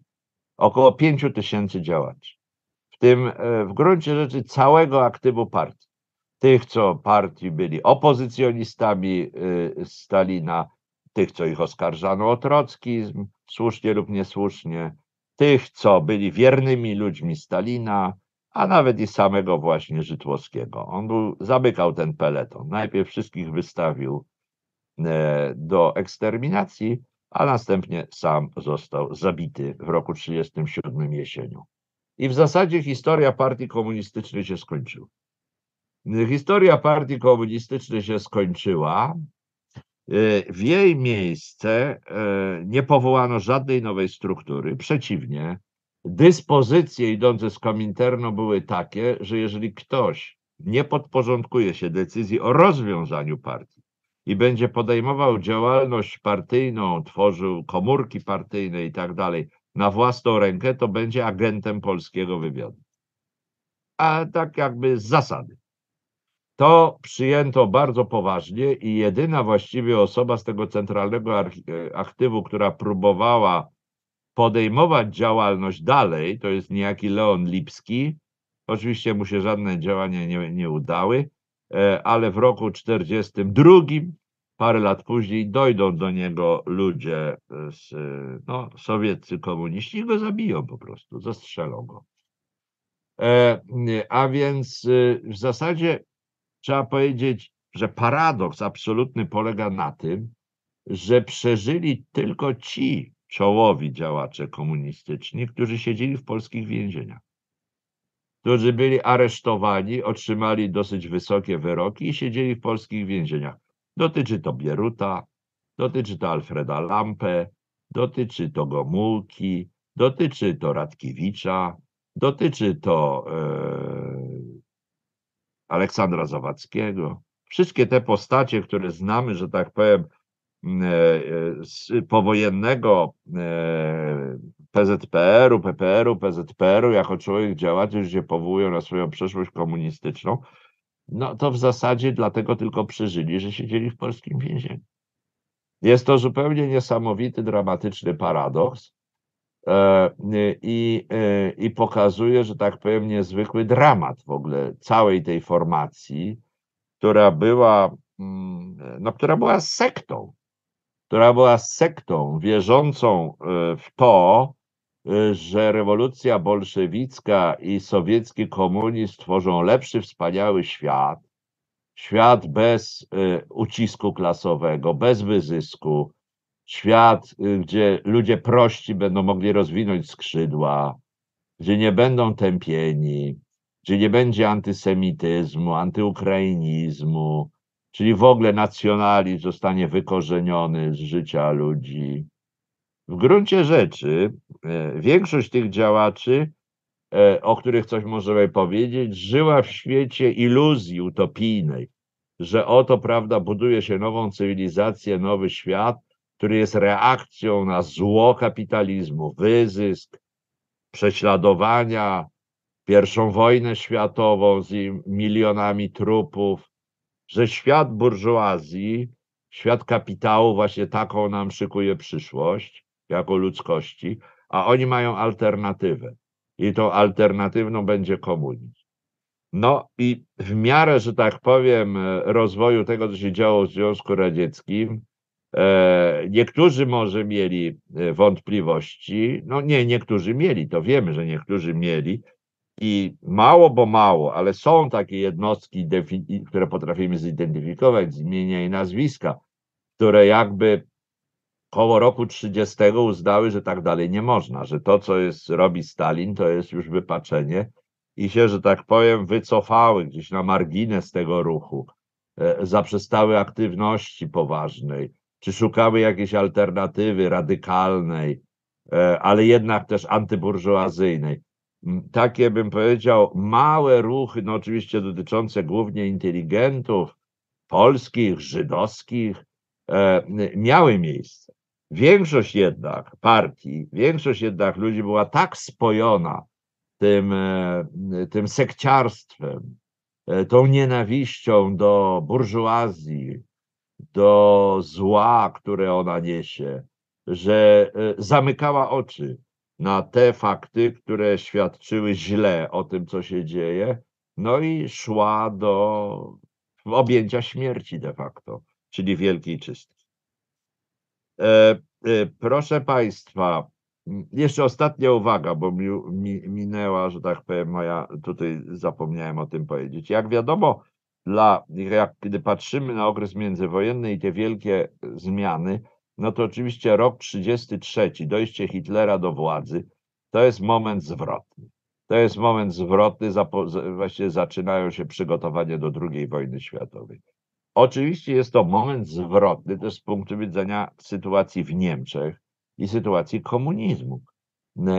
około 5 tysięcy działaczy. W tym w gruncie rzeczy całego aktywu partii tych, co partii byli opozycjonistami Stalina, tych, co ich oskarżano o trockizm, słusznie lub niesłusznie, tych, co byli wiernymi ludźmi Stalina, a nawet i samego właśnie Żytłowskiego. On był, zamykał ten peleton. Najpierw wszystkich wystawił e, do eksterminacji, a następnie sam został zabity w roku 1937 jesienią. I w zasadzie historia partii komunistycznej się skończyła. Historia partii komunistycznej się skończyła. E, w jej miejsce e, nie powołano żadnej nowej struktury. Przeciwnie, dyspozycje idące z Kominterno były takie, że jeżeli ktoś nie podporządkuje się decyzji o rozwiązaniu partii i będzie podejmował działalność partyjną, tworzył komórki partyjne i tak dalej na własną rękę, to będzie agentem polskiego wywiadu. A tak jakby z zasady. To przyjęto bardzo poważnie i jedyna właściwie osoba z tego centralnego e, aktywu, która próbowała podejmować działalność dalej, to jest niejaki Leon Lipski. Oczywiście mu się żadne działania nie, nie udały, e, ale w roku 1942, parę lat później, dojdą do niego ludzie, z, no, sowieccy komuniści i go zabiją po prostu, zastrzelą go. E, a więc w zasadzie trzeba powiedzieć, że paradoks absolutny polega na tym, że przeżyli tylko ci czołowi działacze komunistyczni, którzy siedzieli w polskich więzieniach, którzy byli aresztowani, otrzymali dosyć wysokie wyroki i siedzieli w polskich więzieniach. Dotyczy to Bieruta, dotyczy to Alfreda Lampę, dotyczy to Gomułki, dotyczy to Radkiewicza, dotyczy to e, Aleksandra Zawadzkiego. Wszystkie te postacie, które znamy, że tak powiem, mm, e, e, z powojennego e, PZPR-u, PPR-u, PZPR-u, jako człowiek działaczy, się powołują na swoją przeszłość komunistyczną, no to w zasadzie dlatego tylko przeżyli, że siedzieli w polskim więzieniu. Jest to zupełnie niesamowity, dramatyczny paradoks, i, e, i pokazuje, że tak powiem, niezwykły dramat w ogóle całej tej formacji, która była, mm, no, która była sektą, która była sektą wierzącą e, w to, że rewolucja bolszewicka i sowiecki komunizm tworzą lepszy, wspaniały świat, świat bez ucisku klasowego, bez wyzysku, świat, y, gdzie ludzie prości będą mogli rozwinąć skrzydła, gdzie nie będą tępieni, gdzie nie będzie antysemityzmu, antyukrainizmu, czyli w ogóle nacjonalizm zostanie wykorzeniony z życia ludzi. W gruncie rzeczy e, większość tych działaczy, e, o których coś możemy powiedzieć, żyła w świecie iluzji utopijnej, że oto, prawda, buduje się nową cywilizację, nowy świat, który jest reakcją na zło kapitalizmu, wyzysk, prześladowania, pierwszą wojnę światową z milionami trupów, że świat burżuazji, świat kapitału właśnie taką nam szykuje przyszłość jako ludzkości, a oni mają alternatywę. I tą alternatywną będzie komunizm. No i w miarę, że tak powiem, rozwoju tego, co się działo w Związku Radzieckim, e, niektórzy może mieli e, wątpliwości, no nie, niektórzy mieli, to wiemy, że niektórzy mieli, i mało, bo mało, ale są takie jednostki, które potrafimy zidentyfikować z imienia i nazwiska, które jakby koło roku 30 uznały, że tak dalej nie można, że to, co jest, robi Stalin, to jest już wypaczenie. I się, że tak powiem, wycofały gdzieś na margines tego ruchu, e, zaprzestały aktywności poważnej, czy szukały jakiejś alternatywy radykalnej, e, ale jednak też antyburżuazyjnej takie, bym powiedział, małe ruchy, no oczywiście dotyczące głównie inteligentów polskich, żydowskich, e, miały miejsce. Większość jednak partii, większość jednak ludzi była tak spojona tym, e, tym sekciarstwem, tą nienawiścią do burżuazji, do zła, które ona niesie, że zamykała oczy na te fakty, które świadczyły źle o tym, co się dzieje, no i szła do objęcia śmierci de facto, czyli wielkiej czystki. E, e, proszę Państwa, jeszcze ostatnia uwaga, bo mi, mi, minęła, że tak powiem, moja, tutaj zapomniałem o tym powiedzieć. Jak wiadomo, dla, jak, kiedy patrzymy na okres międzywojenny i te wielkie zmiany, no to oczywiście rok 33, dojście Hitlera do władzy, to jest moment zwrotny. To jest moment zwrotny, właściwie zaczynają się przygotowania do II wojny światowej. Oczywiście jest to moment zwrotny też z punktu widzenia sytuacji w Niemczech i sytuacji komunizmu.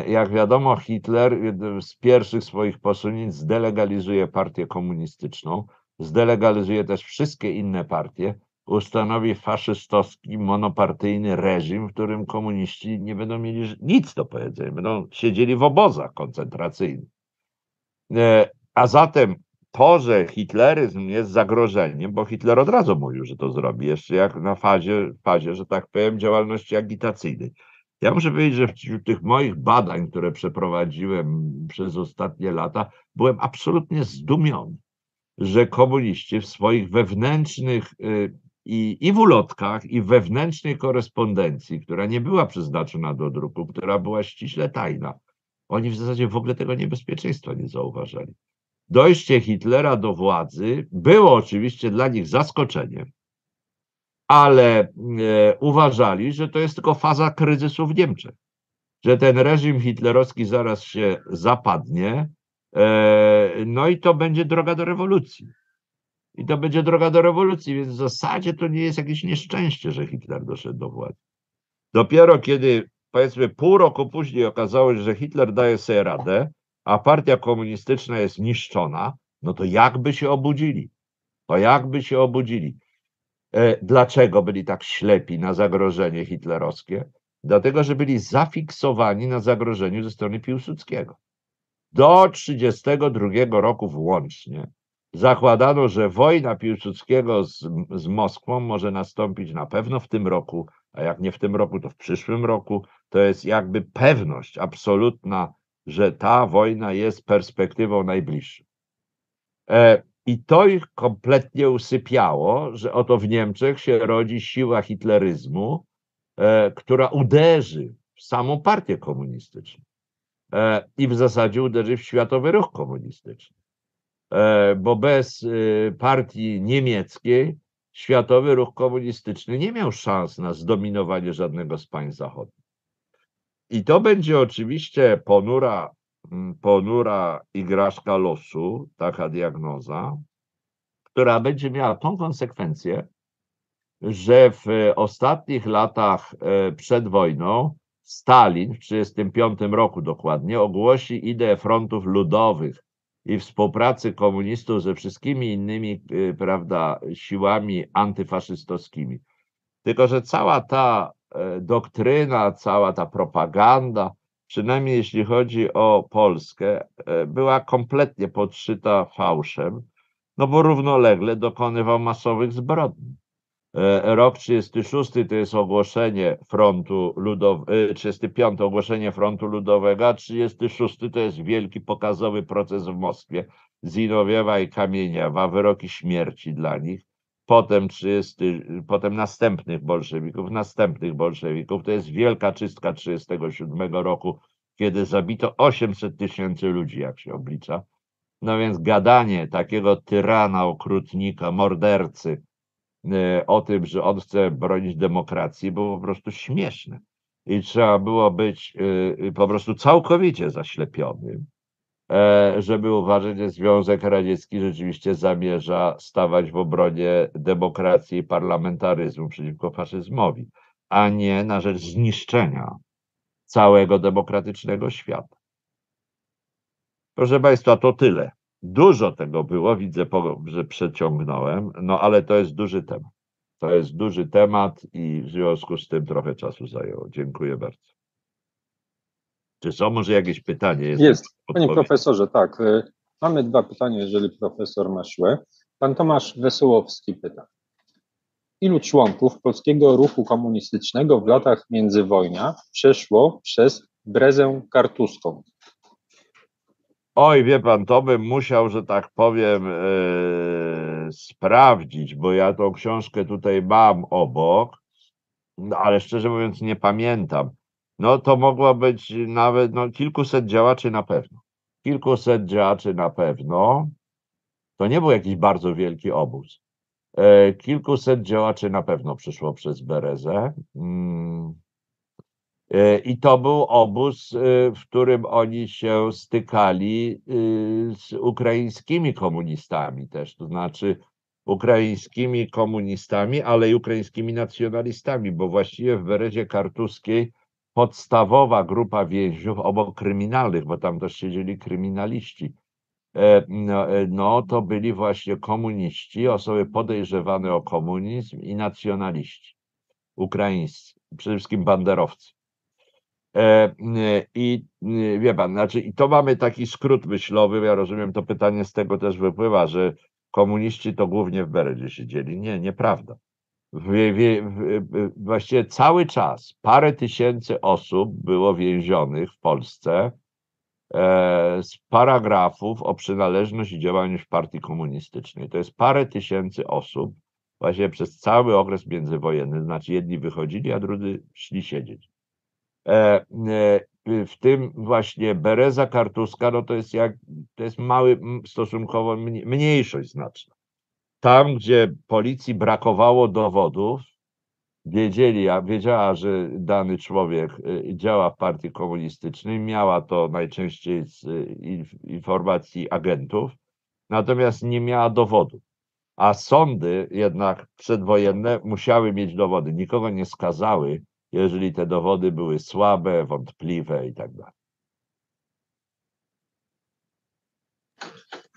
Jak wiadomo, Hitler z pierwszych swoich posunięć zdelegalizuje partię komunistyczną, zdelegalizuje też wszystkie inne partie, ustanowi faszystowski, monopartyjny reżim, w którym komuniści nie będą mieli nic do powiedzenia, będą siedzieli w obozach koncentracyjnych. E, a zatem to, że hitleryzm jest zagrożeniem, bo Hitler od razu mówił, że to zrobi, jeszcze jak na fazie, fazie że tak powiem, działalności agitacyjnej. Ja muszę powiedzieć, że wśród tych moich badań, które przeprowadziłem przez ostatnie lata, byłem absolutnie zdumiony, że komuniści w swoich wewnętrznych y, i, i w ulotkach, i wewnętrznej korespondencji, która nie była przeznaczona do druku, która była ściśle tajna, oni w zasadzie w ogóle tego niebezpieczeństwa nie zauważali. Dojście Hitlera do władzy było oczywiście dla nich zaskoczeniem, ale e, uważali, że to jest tylko faza kryzysu w Niemczech, że ten reżim hitlerowski zaraz się zapadnie, no i to będzie droga do rewolucji i to będzie droga do rewolucji, więc w zasadzie to nie jest jakieś nieszczęście, że Hitler doszedł do władzy. Dopiero kiedy powiedzmy pół roku później okazało się, że Hitler daje sobie radę, a partia komunistyczna jest niszczona, no to jakby się obudzili? To jakby się obudzili? E, dlaczego byli tak ślepi na zagrożenie hitlerowskie? Dlatego, że byli zafiksowani na zagrożeniu ze strony Piłsudskiego. Do 1932 roku włącznie Zakładano, że wojna Piłsudskiego z, z Moskwą może nastąpić na pewno w tym roku, a jak nie w tym roku, to w przyszłym roku. To jest jakby pewność absolutna, że ta wojna jest perspektywą najbliższą. E, I to ich kompletnie usypiało, że oto w Niemczech się rodzi siła hitleryzmu, e, która uderzy w samą partię komunistyczną i w zasadzie uderzy w światowy ruch komunistyczny. E, bo bez e, partii niemieckiej światowy ruch komunistyczny nie miał szans na zdominowanie żadnego z państw zachodnich. I to będzie oczywiście ponura, mm, ponura igraszka losu, taka diagnoza, która będzie miała tą konsekwencję, że w ostatnich latach e, przed wojną Stalin w 1935 roku dokładnie ogłosi ideę frontów ludowych i współpracy komunistów ze wszystkimi innymi e, prawda, siłami antyfaszystowskimi. Tylko, że cała ta e, doktryna, cała ta propaganda, przynajmniej jeśli chodzi o Polskę, była kompletnie podszyta fałszem, no bo równolegle dokonywał masowych zbrodni. E, rok 36 to jest ogłoszenie frontu ludowego, 35 ogłoszenie frontu ludowego, a 36 to jest wielki pokazowy proces w Moskwie. Zinowiewa i Kamieniawa, wyroki śmierci dla nich. Potem 30, potem następnych bolszewików, następnych bolszewików. To jest wielka czystka 37 roku, kiedy zabito 800 tysięcy ludzi, jak się oblicza. No więc gadanie takiego tyrana, okrutnika, mordercy, o tym, że on chce bronić demokracji, było po prostu śmieszne. I trzeba było być e, po prostu całkowicie zaślepionym, e, żeby uważać, że Związek Radziecki rzeczywiście zamierza stawać w obronie demokracji i parlamentaryzmu przeciwko faszyzmowi, a nie na rzecz zniszczenia całego demokratycznego świata. Proszę Państwa, to tyle. Dużo tego było, widzę, że przeciągnąłem, no ale to jest duży temat. To jest duży temat i w związku z tym trochę czasu zajęło. Dziękuję bardzo. Czy są może jakieś pytanie? Jest, jest. panie profesorze, tak. Y, mamy dwa pytania, jeżeli profesor ma siłę. Pan Tomasz Wesołowski pyta. Ilu członków polskiego ruchu komunistycznego w latach międzywojnia przeszło przez Brezę Kartuską? Oj, wie pan, to bym musiał, że tak powiem, yy, sprawdzić, bo ja tą książkę tutaj mam obok, no, ale szczerze mówiąc nie pamiętam. No to mogło być nawet no, kilkuset działaczy na pewno. Kilkuset działaczy na pewno. To nie był jakiś bardzo wielki obóz. E, kilkuset działaczy na pewno przyszło przez Berezę. Mm. E, I to był obóz, e, w którym oni się stykali e, z ukraińskimi komunistami też, to znaczy ukraińskimi komunistami, ale i ukraińskimi nacjonalistami, bo właściwie w Berezie Kartuskiej podstawowa grupa więźniów, obok kryminalnych, bo tam też siedzieli kryminaliści, no, no to byli właśnie komuniści, osoby podejrzewane o komunizm i nacjonaliści ukraińscy, przede wszystkim banderowcy. E, I wie pan, znaczy, i to mamy taki skrót myślowy. Ja rozumiem, to pytanie z tego też wypływa, że komuniści to głównie w Beredzie siedzieli. Nie, nieprawda. W, w, właściwie cały czas parę tysięcy osób było więzionych w Polsce e, z paragrafów o przynależność i działalność partii komunistycznej. To jest parę tysięcy osób właśnie przez cały okres międzywojenny. Znaczy jedni wychodzili, a drudzy szli siedzieć. E, e, w tym właśnie Bereza Kartuska, no to jest jak, to jest mały, stosunkowo mniejszość znaczna. Tam, gdzie policji brakowało dowodów, wiedzieli, wiedziała, że dany człowiek e, działa w partii komunistycznej, miała to najczęściej z informacji agentów, natomiast nie miała dowodów. A sądy jednak przedwojenne musiały mieć dowody, nikogo nie skazały, jeżeli te dowody były słabe, wątpliwe i tak.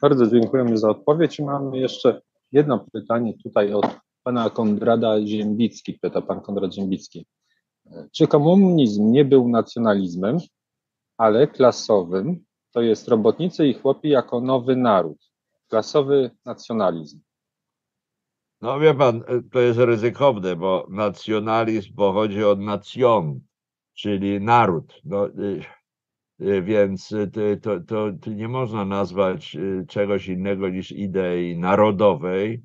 Bardzo dziękujemy za odpowiedź. Mamy jeszcze jedno pytanie tutaj od pana Konrada Ziembicki. Pyta pan Konrad Ziembicki. Czy komunizm nie był nacjonalizmem, ale klasowym, to jest robotnicy i chłopi jako nowy naród, klasowy nacjonalizm? No wie pan, e, to jest ryzykowne, bo nacjonalizm pochodzi od nacjon, czyli naród. No, y, y, więc to, to, to nie można nazwać y, czegoś innego niż idei narodowej,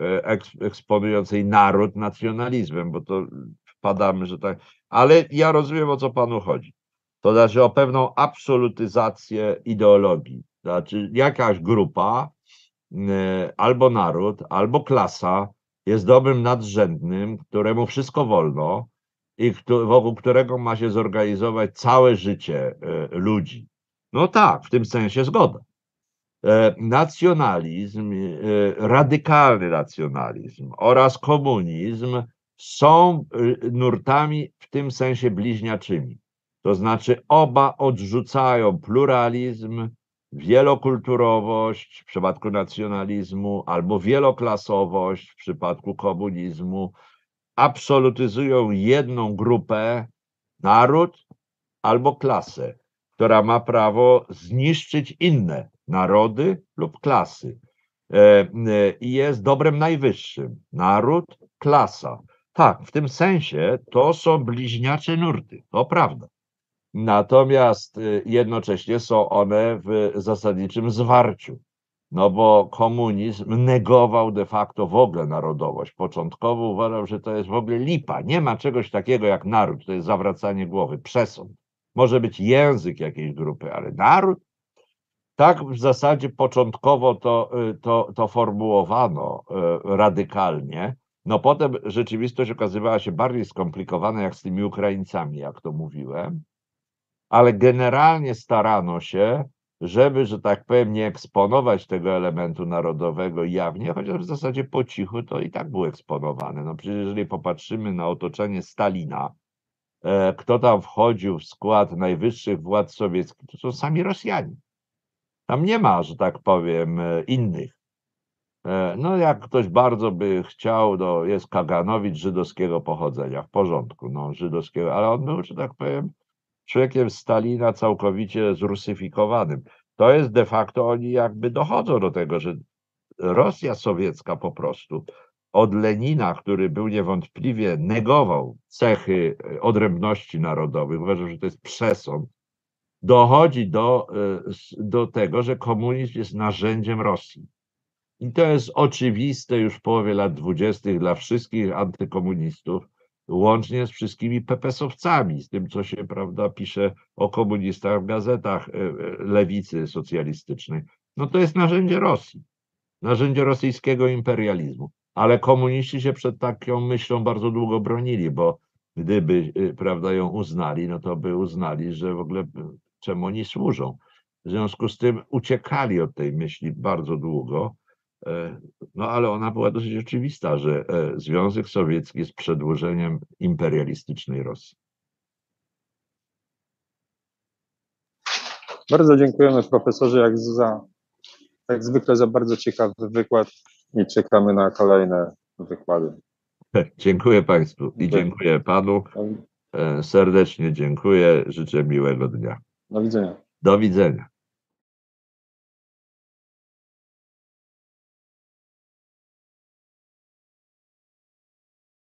e, eksponującej naród nacjonalizmem, bo to wpadamy, że tak. Ale ja rozumiem, o co panu chodzi. To znaczy o pewną absolutyzację ideologii. Znaczy jakaś grupa albo naród, albo klasa jest dobrem nadrzędnym, któremu wszystko wolno i wokół którego ma się zorganizować całe życie e, ludzi. No tak, w tym sensie zgoda. E, Nacjonalizm, e, radykalny nacjonalizm oraz komunizm są nurtami w tym sensie bliźniaczymi. To znaczy oba odrzucają pluralizm, wielokulturowość w przypadku nacjonalizmu albo wieloklasowość w przypadku komunizmu, absolutyzują jedną grupę, naród albo klasę, która ma prawo zniszczyć inne narody lub klasy. E, e, I jest dobrem najwyższym. Naród, klasa. Tak, w tym sensie to są bliźniacze nurty, to prawda. Natomiast y, jednocześnie są one w zasadniczym zwarciu. No bo komunizm negował de facto w ogóle narodowość. Początkowo uważał, że to jest w ogóle lipa. Nie ma czegoś takiego jak naród, to jest zawracanie głowy, przesąd. Może być język jakiejś grupy, ale naród? Tak w zasadzie początkowo to, y, to, to formułowano y, radykalnie. No potem rzeczywistość okazywała się bardziej skomplikowana jak z tymi Ukraińcami, jak to mówiłem ale generalnie starano się, żeby, że tak powiem, nie eksponować tego elementu narodowego jawnie, chociaż w zasadzie po cichu to i tak był eksponowany. No przecież jeżeli popatrzymy na otoczenie Stalina, e, kto tam wchodził w skład najwyższych władz sowieckich, to są sami Rosjanie. Tam nie ma, że tak powiem, e, innych. E, No, jak ktoś bardzo by chciał, to jest Kaganowicz żydowskiego pochodzenia, w porządku, no, żydowskiego, ale on był, że tak powiem, człowiekiem Stalina całkowicie zrusyfikowanym. To jest de facto, oni jakby dochodzą do tego, że Rosja sowiecka po prostu od Lenina, który był niewątpliwie negował cechy e, odrębności narodowych, uważał, że to jest przesąd, dochodzi do, e, do tego, że komunizm jest narzędziem Rosji. I to jest oczywiste już w połowie lat dwudziestych dla wszystkich antykomunistów, łącznie z wszystkimi pepesowcami, z tym, co się prawda, pisze o komunistach w gazetach e, e, lewicy socjalistycznej. No to jest narzędzie Rosji, narzędzie rosyjskiego imperializmu. Ale komuniści się przed taką myślą bardzo długo bronili, bo gdyby e, prawda, ją uznali, no to by uznali, że w ogóle czemu oni służą. W związku z tym uciekali od tej myśli bardzo długo. E, No ale ona była dosyć oczywista, że e, Związek Sowiecki jest przedłużeniem imperialistycznej Rosji. Bardzo dziękujemy profesorze jak za, jak zwykle za bardzo ciekawy wykład i czekamy na kolejne wykłady. Dziękuję Państwu i Dziękuję. Panu. E, Serdecznie dziękuję. Życzę miłego dnia. Do widzenia. Do widzenia.